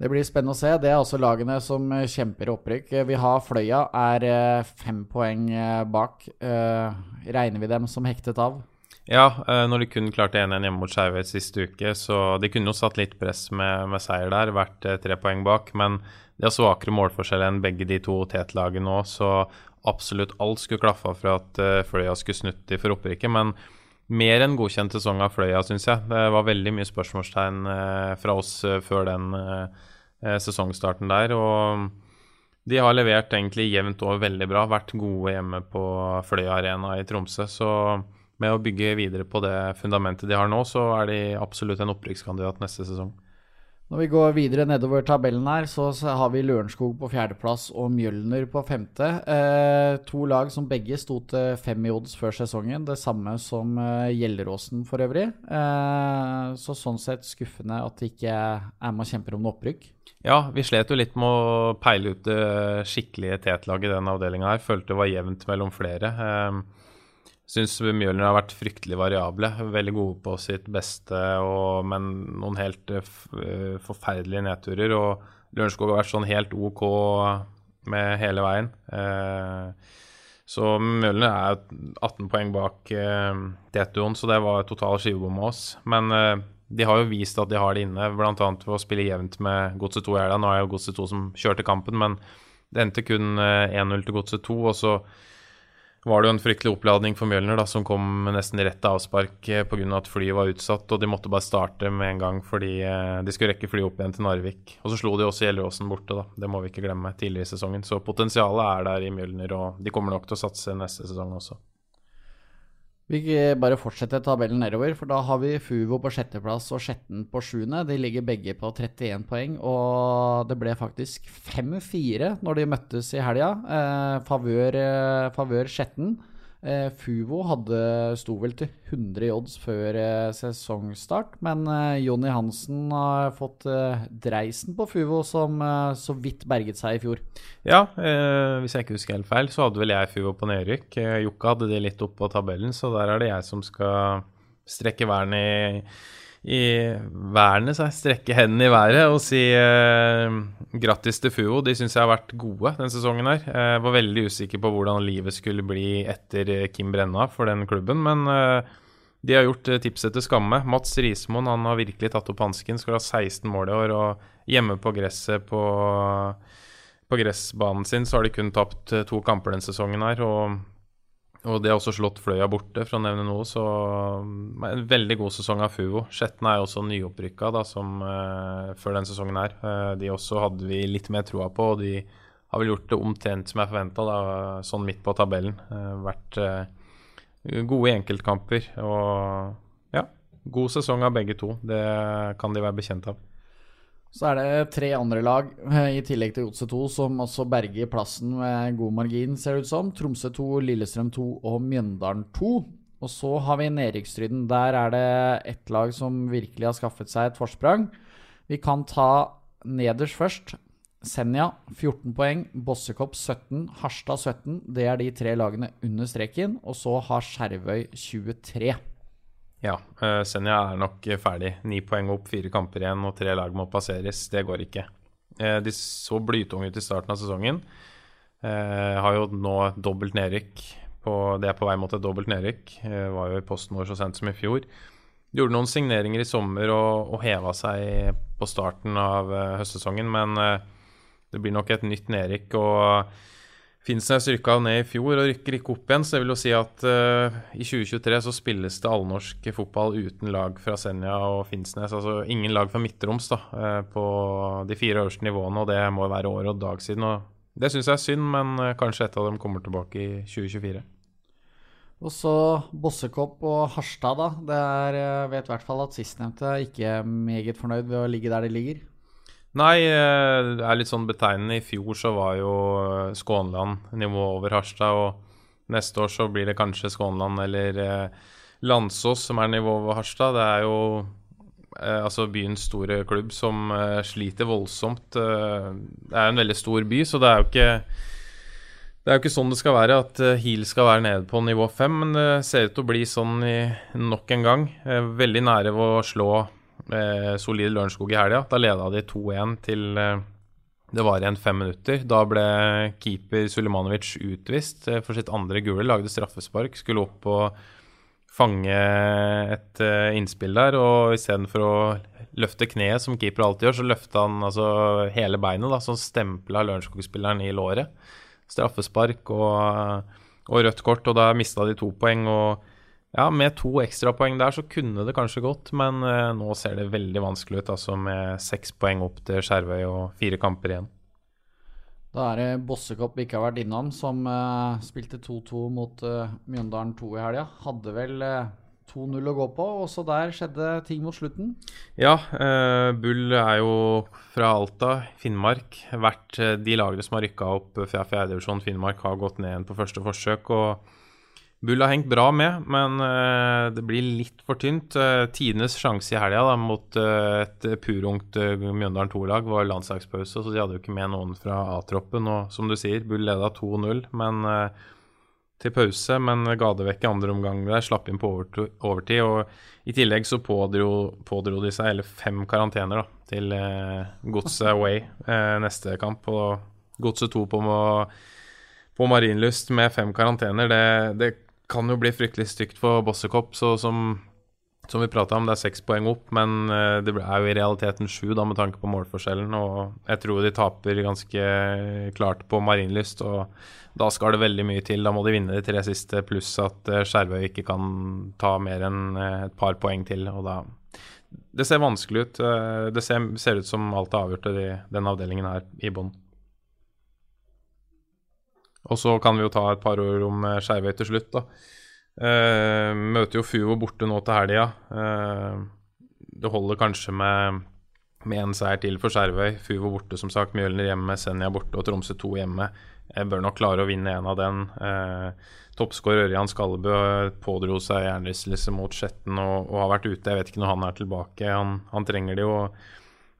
Det blir spennende å se. Det er også lagene som kjemper opprykk. Vi har Fløya, er fem poeng bak. Regner vi dem som hektet av? Ja, eh, når de kun klarte 1-1 hjemme mot Skeive siste uke, så de kunne jo satt litt press med, med seier der, vært eh, tre poeng bak. Men de har svakere målforskjell enn begge de to Tet-lagene nå, så absolutt alt skulle klaffa for at uh, Fløya skulle snutt de for opprykket. Men mer enn godkjent sesong av Fløya, syns jeg. Det var veldig mye spørsmålstegn fra oss før den sesongstarten der. Og de har levert egentlig jevnt over veldig bra. Vært gode hjemme på Fløya Arena i Tromsø. Så med å bygge videre på det fundamentet de har nå, så er de absolutt en opprykkskandidat neste sesong. Når vi går videre nedover tabellen her, så har vi Lørenskog på fjerdeplass og Mjølner på femte. Eh, to lag som begge sto til fem i odds før sesongen. Det samme som eh, Gjelleråsen for øvrig. Eh, så sånn sett skuffende at de ikke er med og kjemper om noe opprykk. Ja, vi slet jo litt med å peile ut det skikkelige tetlaget i den avdelinga her. Følte det var jevnt mellom flere. Eh, Syns Mjølner har vært fryktelig variable. Veldig gode på sitt beste, og, men noen helt uh, forferdelige nedturer. Og Lørenskog har vært sånn helt OK med hele veien. Uh, så Mjølner er 18 poeng bak uh, Tetoen, så det var total skivebom med oss. Men uh, de har jo vist at de har det inne, bl.a. ved å spille jevnt med Godset 2 i helga. Nå er det jo Godset 2 som kjørte kampen, men det endte kun 1-0 til Godset 2. Og så var det jo en fryktelig oppladning for Mjølner, da, som kom nesten rett til avspark pga. at flyet var utsatt. Og de måtte bare starte med en gang fordi de skulle rekke flyet opp igjen til Narvik. Og så slo de også Gjelleråsen borte, da. Det må vi ikke glemme tidligere i sesongen. Så potensialet er der i Mjølner, og de kommer nok til å satse neste sesong også. Vi bare fortsetter tabellen nedover, for da har vi Fuvo på sjetteplass og Skjetten på sjuende. De ligger begge på 31 poeng, og det ble faktisk 5-4 når de møttes i helga. Eh, favør, eh, favør Skjetten. Eh, Fuvo hadde, sto vel til 100 i odds før eh, sesongstart, men eh, Jonny Hansen har fått dreisen på Fuvo, som så vidt berget seg i fjor. Ja, hvis jeg ikke husker helt feil, så hadde vel jeg Fuvo på nedrykk. Jokke hadde det litt opp på tabellen, så der er det jeg som skal strekke vernet i i vernet seg, strekke hendene i været og si eh, grattis til Fuo. De syns jeg har vært gode denne sesongen. her. Jeg var veldig usikker på hvordan livet skulle bli etter Kim Brenna for den klubben, men eh, de har gjort eh, tipset til skamme. Mats Rismoen han har virkelig tatt opp hansken. Skal ha 16 mål i år, og hjemme på gresset på, på gressbanen sin så har de kun tapt eh, to kamper denne sesongen her. og og de har også slått Fløya borte, for å nevne noe. Så mm, en veldig god sesong av Fuvo. Skjetten er også nyopprykka da, som, uh, før den sesongen her. Uh, de også hadde vi litt mer troa på, og de har vel gjort det omtrent som jeg forventa, sånn midt på tabellen. Uh, vært gode enkeltkamper og ja, god sesong av begge to. Det kan de være bekjent av. Så er det tre andre lag, eh, i tillegg til Godset 2, som også berger plassen med god margin, ser det ut som. Tromsø 2, Lillestrøm 2 og Mjøndalen 2. Og så har vi nedrykksstriden. Der er det ett lag som virkelig har skaffet seg et forsprang. Vi kan ta nederst først. Senja 14 poeng, Bossekopp 17, Harstad 17. Det er de tre lagene under streken. Og så har Skjervøy 23. Ja, uh, Senja er nok ferdig. Ni poeng opp, fire kamper igjen og tre lag må passeres. Det går ikke. Uh, de så blytunge ut i starten av sesongen. Uh, har jo nå dobbelt nedrykk. På, det er på vei mot et dobbelt nedrykk. var jo i posten vår så sent som i fjor. De gjorde noen signeringer i sommer og, og heva seg på starten av høstsesongen, men det blir nok et nytt nedrykk. og Finnsnes rykka ned i fjor og rykker ikke opp igjen, så det vil jo si at uh, i 2023 så spilles det allnorsk fotball uten lag fra Senja og Finnsnes. Altså ingen lag fra Midtroms da, uh, på de fire øverste nivåene, og det må være år og dag siden. og Det syns jeg er synd, men uh, kanskje et av dem kommer tilbake i 2024. Og så Bossekopp og Harstad, da. Det er, vet i hvert fall at sistnevnte er meget fornøyd ved å ligge der de ligger. Nei, eh, det er litt sånn betegnende. I fjor så var jo eh, Skånland nivået over Harstad, og neste år så blir det kanskje Skånland eller eh, Landsås som er nivået over Harstad. Det er jo eh, altså byens store klubb som eh, sliter voldsomt. Eh, det er en veldig stor by, så det er jo ikke det er jo ikke sånn det skal være, at Heal skal være nede på nivå 5, men det ser ut til å bli sånn i nok en gang. Veldig nære ved å slå eh, solid Lørenskog i helga. Da leda de 2-1 til eh, det var igjen fem minutter. Da ble keeper Sulimanovic utvist eh, for sitt andre gule. Lagde straffespark. Skulle opp og fange et uh, innspill der. Og istedenfor å løfte kneet, som keeper alltid gjør, så løfta han altså hele beinet. da, Sånn stempla Lørenskog-spilleren i låret. Straffespark og, og, rødt kort, og da mista de to poeng. og ja, med to ekstrapoeng der så kunne det kanskje gått, men uh, nå ser det veldig vanskelig ut, altså med seks poeng opp til Skjervøy og fire kamper igjen. Da er det Bossekopp vi ikke har vært innom, som uh, spilte 2-2 mot uh, Mjøndalen 2 i helga. Hadde vel 2-0 å gå på, og så der skjedde ting mot slutten? Ja, Bull er jo fra Alta, Finnmark. Vært de lagene som har rykka opp fra fjerdedivisjon Finnmark, har gått ned igjen på første forsøk. og Bull har hengt bra med, men uh, det blir litt for tynt. Uh, Tidenes sjanse i helga mot uh, et purungt Mjøndalen 2-lag var landslagspause, så de hadde jo ikke med noen fra A-troppen. Og som du sier, Bull leda 2-0 men til pause, men ga det vekk i andre omgang der. Slapp inn på overtid. Og i tillegg så pådro, pådro de seg hele fem karantener da, til Godset Away neste kamp. Og Godset 2 på, på Marienlyst med fem karantener, det, det kan jo bli fryktelig stygt for Bossekopp. Så som som vi prata om, det er seks poeng opp, men eh, det er jo i realiteten sju da med tanke på målforskjellen. Og jeg tror de taper ganske klart på Marienlyst, og da skal det veldig mye til. Da må de vinne de tre siste, pluss at eh, Skjervøy ikke kan ta mer enn eh, et par poeng til. og da Det ser vanskelig ut. Det ser, ser ut som alt er avgjort i den avdelingen her i bånn. Og så kan vi jo ta et par ord om Skjervøy til slutt, da. Eh, møter jo Fuvo borte nå til helga. Eh, det holder kanskje med med én seier til for Skjervøy. Fuvo borte, som sagt. Mjølner hjemme, Senja borte og Tromsø 2 hjemme. Jeg bør nok klare å vinne en av den. Eh, Toppskårer Ørjan Skallebø pådro seg hjernerystelse mot Skjetten og, og, har vært ute. Jeg vet ikke når han er tilbake. Han, han trenger det jo.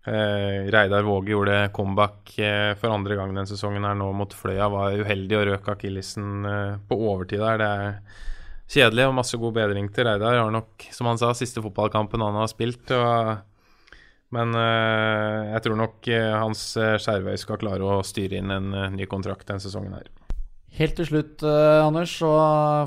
Eh, Reidar Våge gjorde comeback eh, for andre gang den sesongen her nå mot Fløya. Var uheldig og røk akillesen eh, på overtid der. Det er kjedelig og masse god bedring til Reidar. Har nok, som han sa, siste fotballkampen han har spilt. Og, men uh, jeg tror nok uh, Hans uh, Skjervøy skal klare å styre inn en ny kontrakt denne sesongen her. Helt til slutt, uh, Anders, så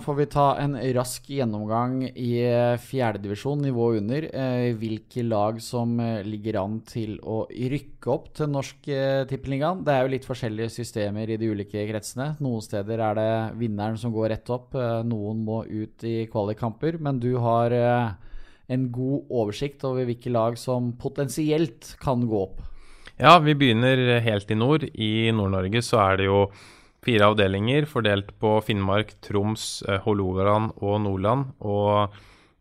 får vi ta en rask gjennomgang i eh, fjerdedivisjon, nivået under. Uh, hvilke lag som ligger an til å rykke opp til Norsk eh, Tippeligaen. Det er jo litt forskjellige systemer i de ulike kretsene. Noen steder er det vinneren som går rett opp. noen må ut i kvalikkamper. Men du har en god oversikt over hvilke lag som potensielt kan gå opp. Ja, vi begynner helt i nord. I Nord-Norge så er det jo fire avdelinger fordelt på Finnmark, Troms, eh, Hålogaland og Nordland. Og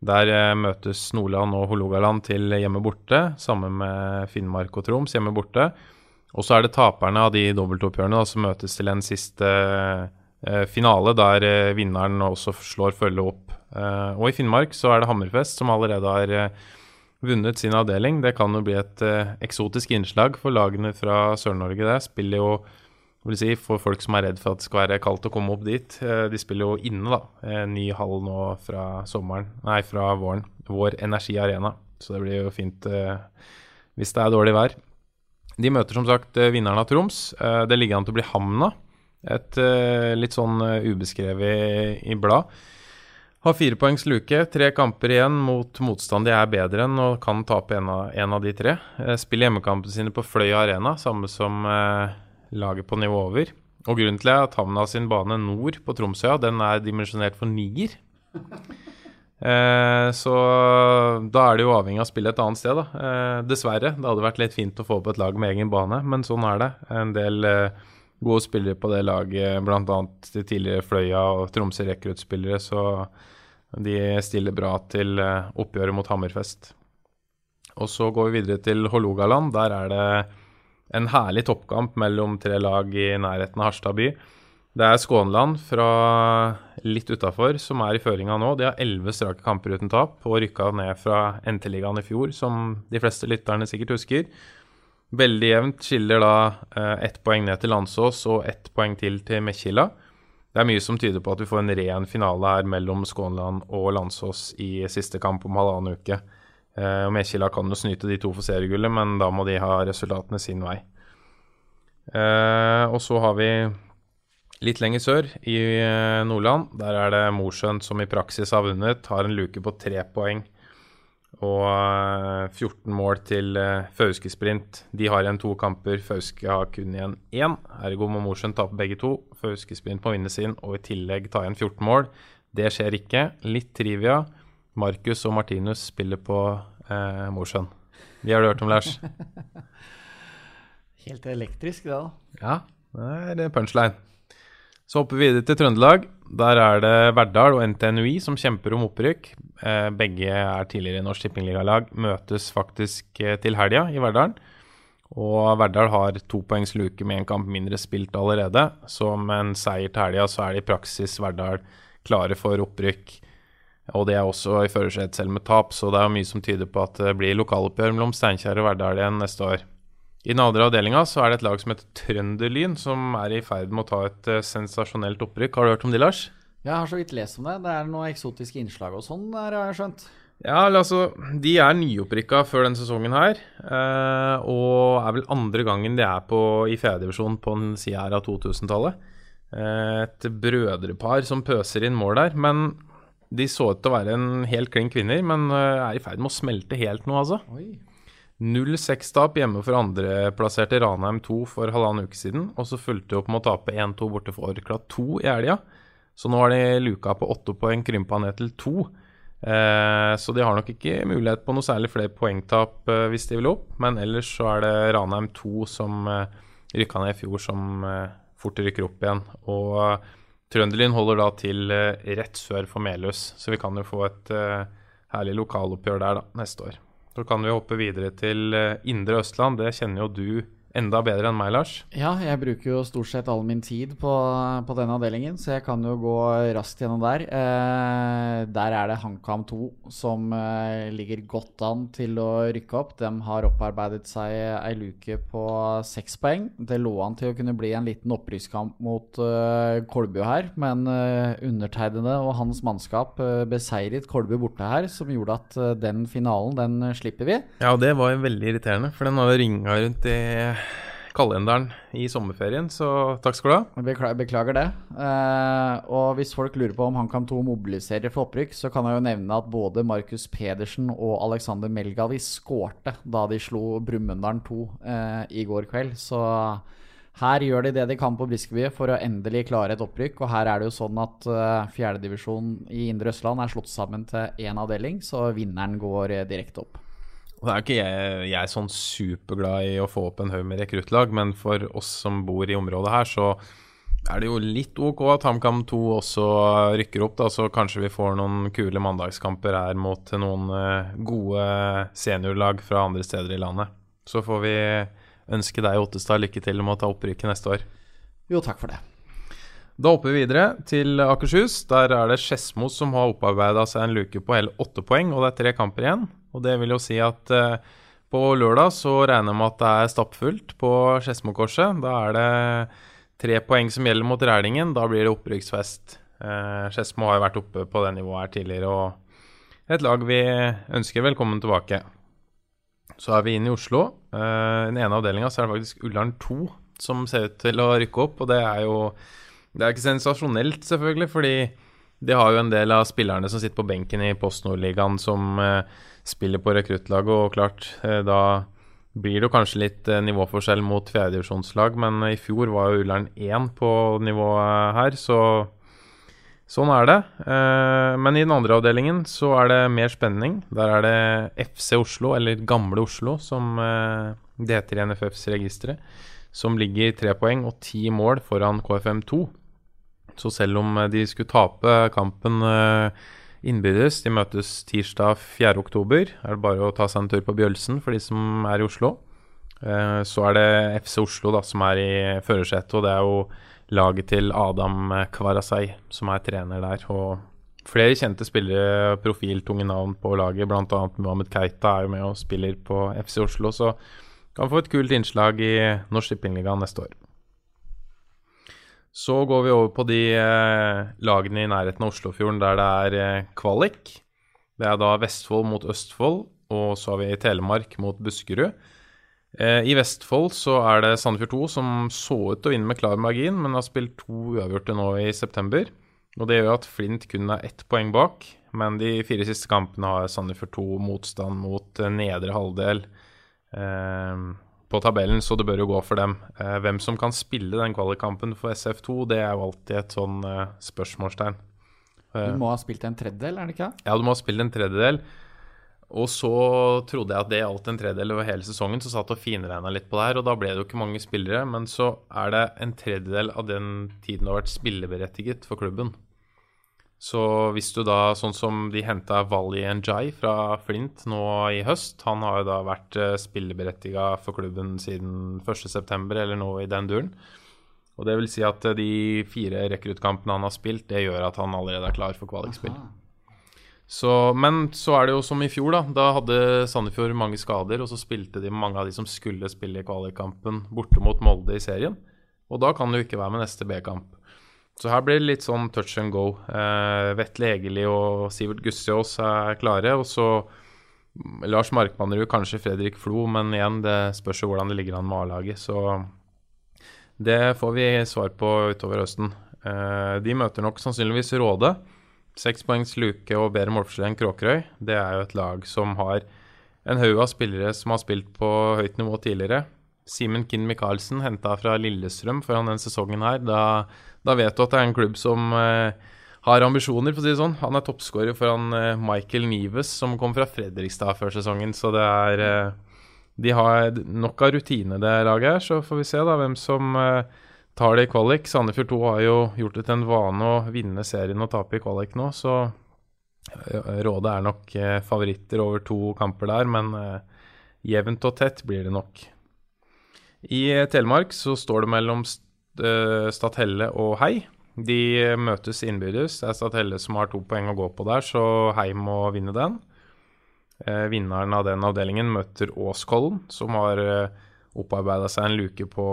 der eh, møtes Nordland og Hålogaland til hjemme borte, sammen med Finnmark og Troms hjemme borte. Og så er det taperne av de dobbeltoppgjørene som møtes til en siste eh, finale, der vinneren også slår følge opp. Og i Finnmark så er det Hammerfest, som allerede har vunnet sin avdeling. Det kan jo bli et eksotisk innslag for lagene fra Sør-Norge. Det spiller jo vil si, For folk som er redd for at det skal være kaldt å komme opp dit. Eh, de spiller jo inne, da. En ny hall nå fra sommeren, nei, fra våren. Vår Energi Arena. Så det blir jo fint eh, hvis det er dårlig vær. De møter som sagt eh, vinneren av Troms. Det ligger an til å bli Hamna. Et litt sånn ubeskrevet i blad. Har fire poengs luke, tre kamper igjen mot motstand de er bedre enn og kan tape en av, en av de tre. Spiller hjemmekampene sine på Fløya Arena, samme som laget på nivå over. Og grunnen til at Hamna sin bane nord på Tromsøya, den er dimensjonert for nier. Eh, så da er det jo avhengig av å spille et annet sted, da. Eh, dessverre. Det hadde vært litt fint å få på et lag med egen bane, men sånn er det. En del eh, gode spillere på det laget, bl.a. de tidligere Fløya og Tromsø rekruttspillere, så de stiller bra til eh, oppgjøret mot Hammerfest. Og så går vi videre til Hålogaland. Der er det en herlig toppkamp mellom tre lag i nærheten av Harstad by. Det er Skånland fra litt utafor som er i føringa nå. De har elleve strake kamper uten tap og rykka ned fra NT-ligaen i fjor, som de fleste lytterne sikkert husker. Veldig jevnt skiller da eh, ett poeng ned til Landsås og ett poeng til til Mekkila. Det er mye som tyder på at vi får en ren finale her mellom Skånland og Landsås i siste kamp om halvannen uke. Uh, Mekila kan jo snyte de to for seriegullet, men da må de ha resultatene sin vei. Eh, og så har vi litt lenger sør, i uh, Nordland. Der er det Mosjøen som i praksis har vunnet. Har en luke på tre poeng og 14 mål til Fauske Sprint. De har igjen to kamper. Fauske har kun igjen én. Ergo må Mosjøen tape begge to. Fauske Sprint må vinne sin og i tillegg ta igjen 14 mål. Det skjer ikke. Litt trivia. Markus og Martinus spiller på eh, Mosjøen. De har du hørt om, Lars? Helt elektrisk, det, da. Ja, det er punchline. Så hopper vi videre til Trøndelag. Der er det Verdal og NTNUI som kjemper om opprykk. Eh, begge er tidligere Norsk Tippingligalag. Møtes faktisk eh, til helga i Verdalen. Og Verdal har to poengs luke med en kamp mindre spilt allerede. Så med en seier til helga så er det i praksis Verdal klare for opprykk. Og det er også i førersetet selv med tap, så det er mye som tyder på at det blir lokaloppgjør mellom Steinkjer og Verdal igjen neste år. I den andre avdelinga så er det et lag som heter Trønderlyn, som er i ferd med å ta et uh, sensasjonelt opprykk. Har du hørt om de, Lars? Jeg har så vidt lest om det. Det er noen eksotiske innslag og sånn, har jeg skjønt. Ja, altså, de er nyopprykka før denne sesongen her. Uh, og er vel andre gangen de er på, i fjerdedivisjon på den sida her av 2000-tallet. Uh, et brødrepar som pøser inn mål der. Men De så ut til å være en helt klin kvinner, men eh, er i ferd med å smelte helt nå, altså. 0-6-tap hjemme for andreplasserte Ranheim 2 for halvannen uke siden. Og så fulgte de opp med å tape 1-2 borte for Orkla 2 i helga. Så nå har de luka på åtte poeng krympa ned til to. Eh, så de har nok ikke mulighet på noe særlig flere poengtap eh, hvis de vil opp. Men ellers så er det Ranheim 2 som eh, rykka ned i fjor, som eh, fort rykker opp igjen. Og Trønderlyn holder da til eh, rett sør for Melhus, så vi kan jo få et eh, herlig lokaloppgjør der da, neste år. Så kan vi hoppe videre til eh, Indre Østland. Det kjenner jo du enda bedre enn meg, Lars. Ja, jeg bruker jo stort sett all min tid på, på denne avdelingen, så jeg kan jo gå raskt gjennom der. Eh, der er det HamKam 2 som eh, ligger godt an til å rykke opp. De har opparbeidet seg ei luke på seks poeng. Det lå an til å kunne bli en liten opprykkskamp mot eh, Kolbu her, men eh, undertegnede og hans mannskap eh, beseiret Kolbu borte her, som gjorde at eh, den finalen, den slipper vi. Ja, det var veldig irriterende, for den har ringa rundt i kalenderen i sommerferien, så takk skal du ha. Beklager, beklager det. Eh, og hvis folk lurer på om HamKam 2 mobiliserer for opprykk, så kan jeg jo nevne at både Markus Pedersen og Alexander Melgavi skårte da de slo Brumunddal 2 eh, i går kveld. Så her gjør de det de kan på Briskeby for å endelig klare et opprykk. Og her er det jo sånn at uh, eh, i Indre Østland er slått sammen til én avdeling, så vinneren går eh, direkte opp. Og det er ikke jeg, jeg er sånn superglad i å få opp en haug med rekruttlag, men for oss som bor i området her, så er det jo litt ok at HamKam 2 også rykker opp, da, så kanskje vi får noen kule mandagskamper her mot noen eh, gode seniorlag fra andre steder i landet. Så får vi ønske deg, Ottestad, lykke til med å ta opprykket neste år. Jo, takk for det. Da hopper vi videre til Akershus. Der er det Skedsmo som har opparbeida seg en luke på hele åtte poeng, og det er tre kamper igjen. Og det vil jo si at eh, på lørdag så regner jeg med at det er stappfullt på Skedsmokorset. Da er det tre poeng som gjelder mot Rælingen. Da blir det opprykksfest. Eh, Skedsmo har jo vært oppe på det nivået her tidligere, og et lag vi ønsker velkommen tilbake. Så er vi inne i Oslo. Eh, I den ene avdelinga er det faktisk Ullern 2 som ser ut til å rykke opp, og det er jo Det er ikke sensasjonelt, selvfølgelig, fordi de har jo en del av spillerne som sitter på benken i Post Nord-ligaen som eh, spiller på rekruttlaget, og klart, eh, da blir det jo kanskje litt eh, nivåforskjell mot fjerdedivisjonslag, men i fjor var jo Ullern 1 på nivået her, så sånn er det. Eh, men i den andre avdelingen så er det mer spenning. Der er det FC Oslo, eller Gamle Oslo, som eh, det heter i NFFs registre, som ligger tre poeng og ti mål foran KFM2. Så selv om eh, de skulle tape kampen eh, innbyrdes, de møtes tirsdag 4.10, er det bare å ta seg en tur på Bjølsen for de som er i Oslo. Eh, Så er det FC Oslo da, som er i førersetet, og det er jo laget til Adam Kvarasei som er trener der. Og flere kjente spillere, profiltunge navn på laget, bl.a. Mohammed Keita er jo med og spiller på FC Oslo, så kan få et kult innslag i Norsk Shippingliga neste år. Så går vi over på de eh, lagene i nærheten av Oslofjorden der det er eh, kvalik. Det er da Vestfold mot Østfold, og så har vi Telemark mot Buskerud. Eh, I Vestfold så er det Sandefjord 2 som så ut til å vinne med klar margin, men har spilt to uavgjorte nå i september. Og det gjør at Flint kun er ett poeng bak, men de fire siste kampene har Sandefjord 2 motstand mot nedre halvdel på tabellen, så det bør jo gå for dem. Eh, hvem som kan spille den kvalikkampen for SF2, det er jo alltid et sånn eh, spørsmålstegn. Eh, Du må ha spilt en tredjedel, er det ikke? det? ja, du må ha spilt en tredjedel. Og så trodde jeg at det gjaldt en tredjedel over hele sesongen, så satt og finregna litt på det her, og da ble det jo ikke mange spillere. Men så er det en tredjedel av den tiden du har vært spilleberettiget for klubben. Så hvis du da, sånn som de henta Wally Njay fra Flint nå i høst Han har jo da vært eh, spilleberettiga for klubben siden 1.9., eller noe i den duren. Og det vil si at eh, de fire rekruttkampene han har spilt, det gjør at han allerede er klar for kvalikspill. Så, men så er det jo som i fjor, da. Da hadde Sandefjord mange skader, og så spilte de mange av de som skulle spille i kvalikkampen, borte mot Molde i serien. Og da kan jo ikke være med neste B-kamp. Så her blir det litt sånn touch and go. Eh, Vetle Egeli og Sivert Gussiås er klare, og så Lars Markmannerud, kanskje Fredrik Flo, men igjen, det spørs jo hvordan det ligger an med A-laget. Så det får vi svar på utover høsten. Eh, de møter nok sannsynligvis Råde. Seks poengs luke og bedre målforskjell enn Kråkerøy. Det er jo et lag som har en haug av spillere som har spilt på høyt nivå tidligere. Simen Kinn Michaelsen henta fra Lillestrøm foran denne sesongen her. Da, da, vet du at det er en klubb som eh, har ambisjoner, for å si det sånn. Han er toppskårer foran eh, Michael Nives, som kom fra Fredrikstad før sesongen. Så det er eh, De har nok av rutine, det laget her. Så får vi se da hvem som eh, tar det i kvalik. Sandefjord 2 har jo gjort det til en vane å vinne serien og tape i kvalik nå, så eh, Rådet er nok eh, favoritter over to kamper der, men jevnt og tett blir det nok. I Telemark så står det mellom Stathelle og Hei. De møtes innbyrdes. Det er Stathelle som har to poeng å gå på der, så Hei må vinne den. vinneren av den avdelingen møter Åskollen, som har eh, opparbeida seg en luke på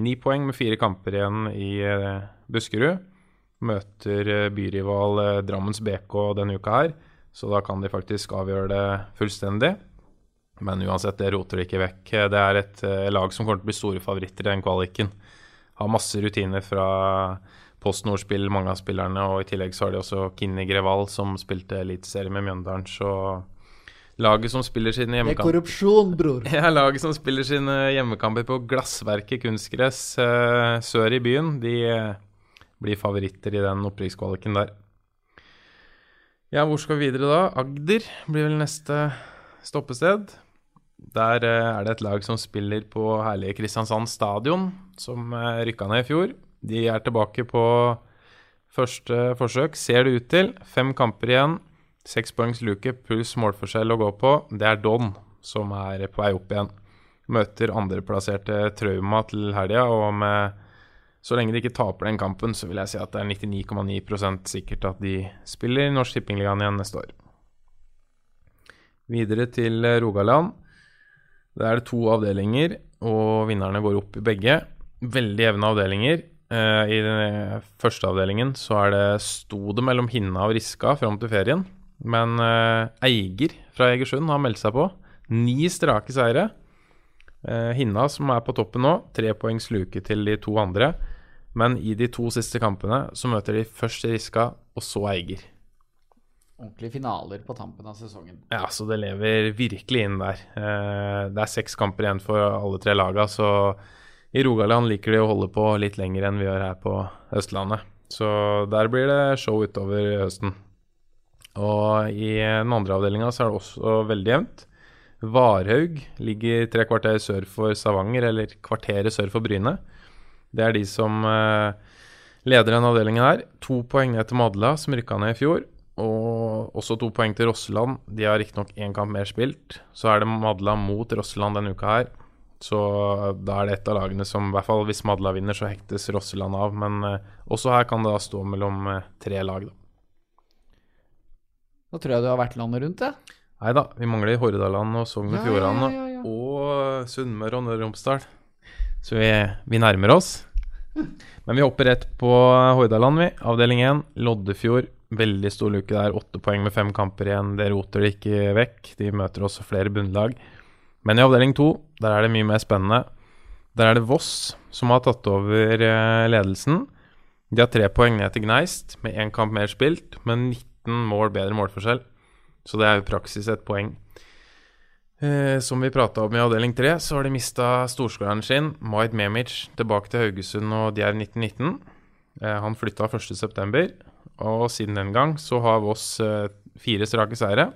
Ni poeng med fire kamper igjen i eh, Buskerud. Møter eh, byrival eh, Drammens BK denne uka her, så da kan de faktisk avgjøre det fullstendig. Men uansett, det roter de ikke vekk. Det er et lag som kommer til å bli store favoritter i den kvaliken. Har masse rutiner fra Post Nord-spill, mange av spillerne, og i tillegg så har de også Kinni Greval, som spilte eliteserie med Mjøndalen, så Laget som spiller sine hjemmekamper Det er korrupsjon, bror. Ja, laget som spiller sine hjemmekamper på Glassverket kunstgress uh, sør i byen, de uh, blir favoritter i den opprykkskvaliken der. Ja, hvor skal vi videre da? Agder blir vel neste stoppested. Der uh, er det et lag som spiller på herlige Kristiansand stadion, som uh, rykka ned i fjor. De er tilbake på første forsøk, ser det ut til. Fem kamper igjen. Seks poengs luke pluss målforskjell å gå på. Det er Don som er på vei opp igjen. Møter andreplasserte Trauma til helga, og med, så lenge de ikke taper den kampen, så vil jeg si at det er 99,9% sikkert at de spiller i Norsk Tippingligaen igjen neste år. Videre til Rogaland. Det er det to avdelinger, og vinnerne går opp i begge. Veldig jevne avdelinger. Eh, I den første avdelingen så er det sto det mellom Hinna og Riska fram til ferien. Men uh, Eiger fra Egersund har meldt seg på. Ni strake seire. Hinna, som er på toppen nå, tre poengs luke til de to andre. Men i de to siste kampene så møter de først Riska, og så Eiger. Ordentlige finaler på tampen av sesongen. Ja, så det lever virkelig inn der. Uh, det er seks kamper igjen for alle tre laga, så i Rogaland liker de å holde på litt lenger enn vi gjør her på Østlandet. Så der blir det show utover høsten. Og i den andre avdelinga så er det også veldig jevnt. Varhaug ligger tre kvarter sør for Stavanger, eller kvarteret sør for Bryne. Det er de som uh, leder den avdelingen her. To poeng ned til Madla, som rykka ned i fjor. Og også to poeng til Rosseland. De har riktignok én kamp mer spilt. Så er det Madla mot Rosseland denne uka her. Så da er det et av lagene som, i hvert fall hvis Madla vinner, så hektes Rosseland av. Men uh, også her kan det da stå mellom uh, tre lag, da. Da tror jeg du har vært landet rundt. Ja. Nei da, vi mangler Hordaland og Sogn og Fjordane ja, ja, og Sunnmøre og Nøre Romsdal. Så vi, vi, nærmer oss. Men vi hopper rett på Hordaland, vi. Avdeling 1, Loddefjord. Veldig stor luke der. Åtte poeng med fem kamper igjen. Det roter de ikke vekk. De møter også flere bunnlag. Men i avdeling 2, der er det mye mer spennende. Der er det Voss som har tatt over eh, ledelsen. De har tre poeng ned til Gneist, med én kamp mer spilt, men 19 19 mål bedre målforskjell. Så det er jo praksis et poeng. Eh, som vi prata om i avdeling 3, så har de mista storskåreren sin, Maid Memic, tilbake til Haugesund og Djerv 1919. Eh, han flytta 1.9., og siden den gang så har Voss eh, fire strake seire.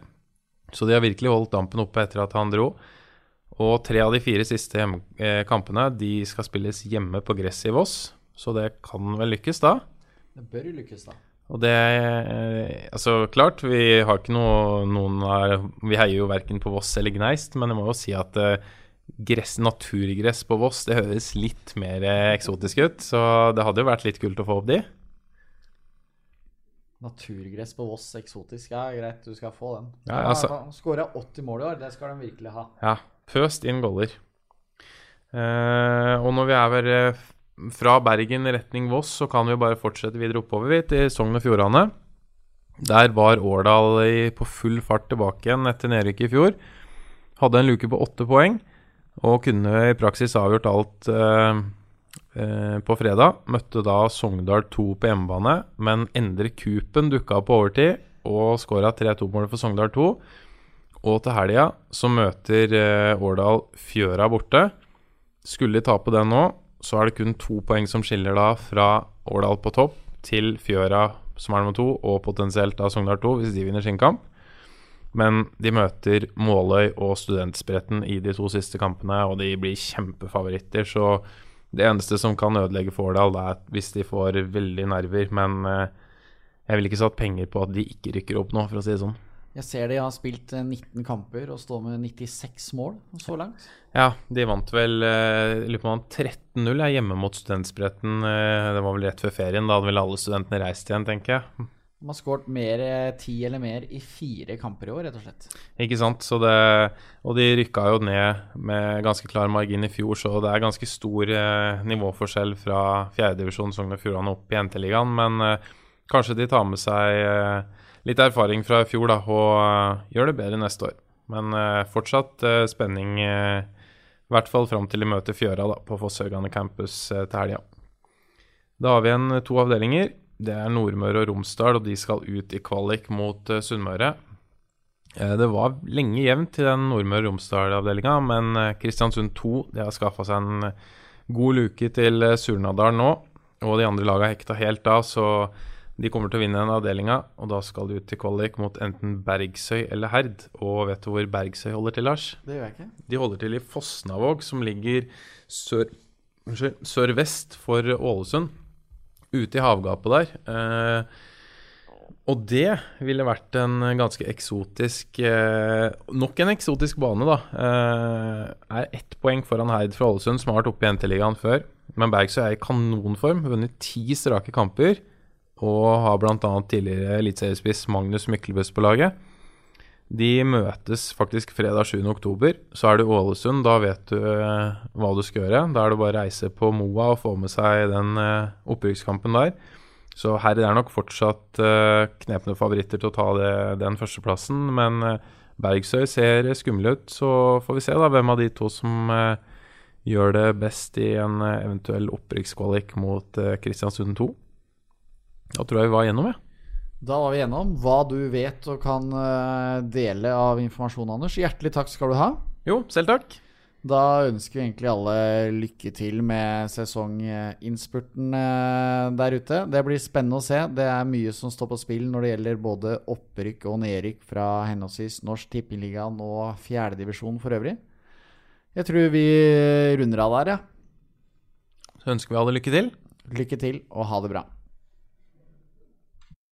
Så de har virkelig holdt dampen oppe etter at han dro. Og tre av de fire siste eh, kampene de skal spilles hjemme på gresset i Voss, så det kan vel lykkes da? Det bør jo lykkes, da. Og det eh, Altså, klart, vi har ikke noe noen her Vi heier jo verken på Voss eller Gneist, men jeg må jo si at gress, naturgress på Voss, det høres litt mer eksotisk ut. Så det hadde jo vært litt kult å få opp de. Naturgress på Voss eksotisk, ja greit, du skal få den. Ja, altså, Skåra 80 mål i år, det skal de virkelig ha. Ja, pøst inn goller. Eh, og når vi er ved fra Bergen retning Voss så kan vi bare fortsette videre oppover vi, til Sogn og Fjordane. Der var Årdal på full fart tilbake igjen etter nedrykket i fjor. Hadde en luke på åtte poeng og kunne i praksis avgjort alt eh, på fredag. Møtte da Sogndal 2 på hjemmebane, men Endre Kupen dukka på overtid og skåra 3-2-målet for Sogndal 2. Og til helga så møter eh, Årdal Fjøra borte. Skulle de tape den nå, så er det kun to poeng som skiller da fra Årdal på topp til Fjøra som er nummer to, og potensielt da Sogndal 2 hvis de vinner sin kamp. Men de møter Måløy og Studentspretten i de to siste kampene, og de blir kjempefavoritter. Så det eneste som kan ødelegge for Årdal, det er hvis de får veldig nerver. Men eh, jeg ville ikke satt penger på at de ikke rykker opp nå, for å si det sånn. Jeg ser de har spilt eh, 19 kamper og står med 96 mål så langt. Ja, de vant vel eh, lurer på om 13-0 hjemme mot Studentspretten. eh, Det var vel rett før ferien. Da hadde vel alle studentene reist igjen, tenker jeg. De har skåret mer, eh, ti eller mer i fire kamper i år, rett og slett. Ikke sant? Det, og de rykka jo ned med ganske klar margin i fjor, så det er ganske stor eh, nivåforskjell fra fjerdedivisjon Sogn og Fjordane opp i NT-ligaen. Men eh, kanskje de tar med seg eh, litt erfaring fra i fjor da, og eh, gjør det bedre neste år. Men eh, fortsatt spenning, i hvert fall fram til de møter Fjøra da, på Fosshaugane campus til helga. Da har vi igjen to avdelinger. Det er Nordmøre og Romsdal, og de skal ut i kvalik mot uh, Sunnmøre. Eh, Det var lenge jevnt til den Nordmøre og Romsdal-avdelinga, men eh, Kristiansund 2 de har skaffa seg en god luke til Surnadal nå. Og de andre laga hekta helt da, så de kommer til å vinne den avdelinga. Og da skal de ut til kvalik mot enten Bergsøy eller Herd. Og vet du hvor Bergsøy holder til, Lars? Det gjør jeg ikke. De holder til i Fosnavåg, som ligger sør, unnskyld, sørvest for Ålesund. Ute i havgapet der. Eh, og det ville vært en ganske eksotisk eh, Nok en eksotisk bane, da. Eh, er ett poeng foran Heid fra Ålesund, som har vært oppe i NT-ligaen før. Men Bergsøy er i kanonform, vunnet ti strake kamper. Og har bl.a. tidligere eliteseriespiss Magnus Myklebust på laget. De møtes faktisk fredag 7. oktober. Så er det Ålesund. Da vet du eh, hva du skal gjøre. Da er det bare å reise på Moa og få med seg den eh, opprykkskampen der. Så Herred er nok fortsatt eh, knepne favoritter til å ta det, den førsteplassen. Men Bergsøy ser skumle ut, så får vi se da hvem av de to som gjør det best i en eventuell opprykkskvalik mot Kristiansund 2. Da tror jeg vi var igjennom, jeg. Da var vi gjennom hva du vet og kan eh, dele av informasjon, Anders. Hjertelig takk skal du ha. Jo, selv takk. Da ønsker vi egentlig alle lykke til med sesonginnspurten eh, der ute. Det blir spennende å se. Det er mye som står på spill når det gjelder både opprykk og nedrykk fra henholdsvis Norsk Tippeligaen og fjerdedivisjon for øvrig. Jeg tror vi runder av der, ja. Så ønsker vi alle lykke til. Lykke til, og ha det bra.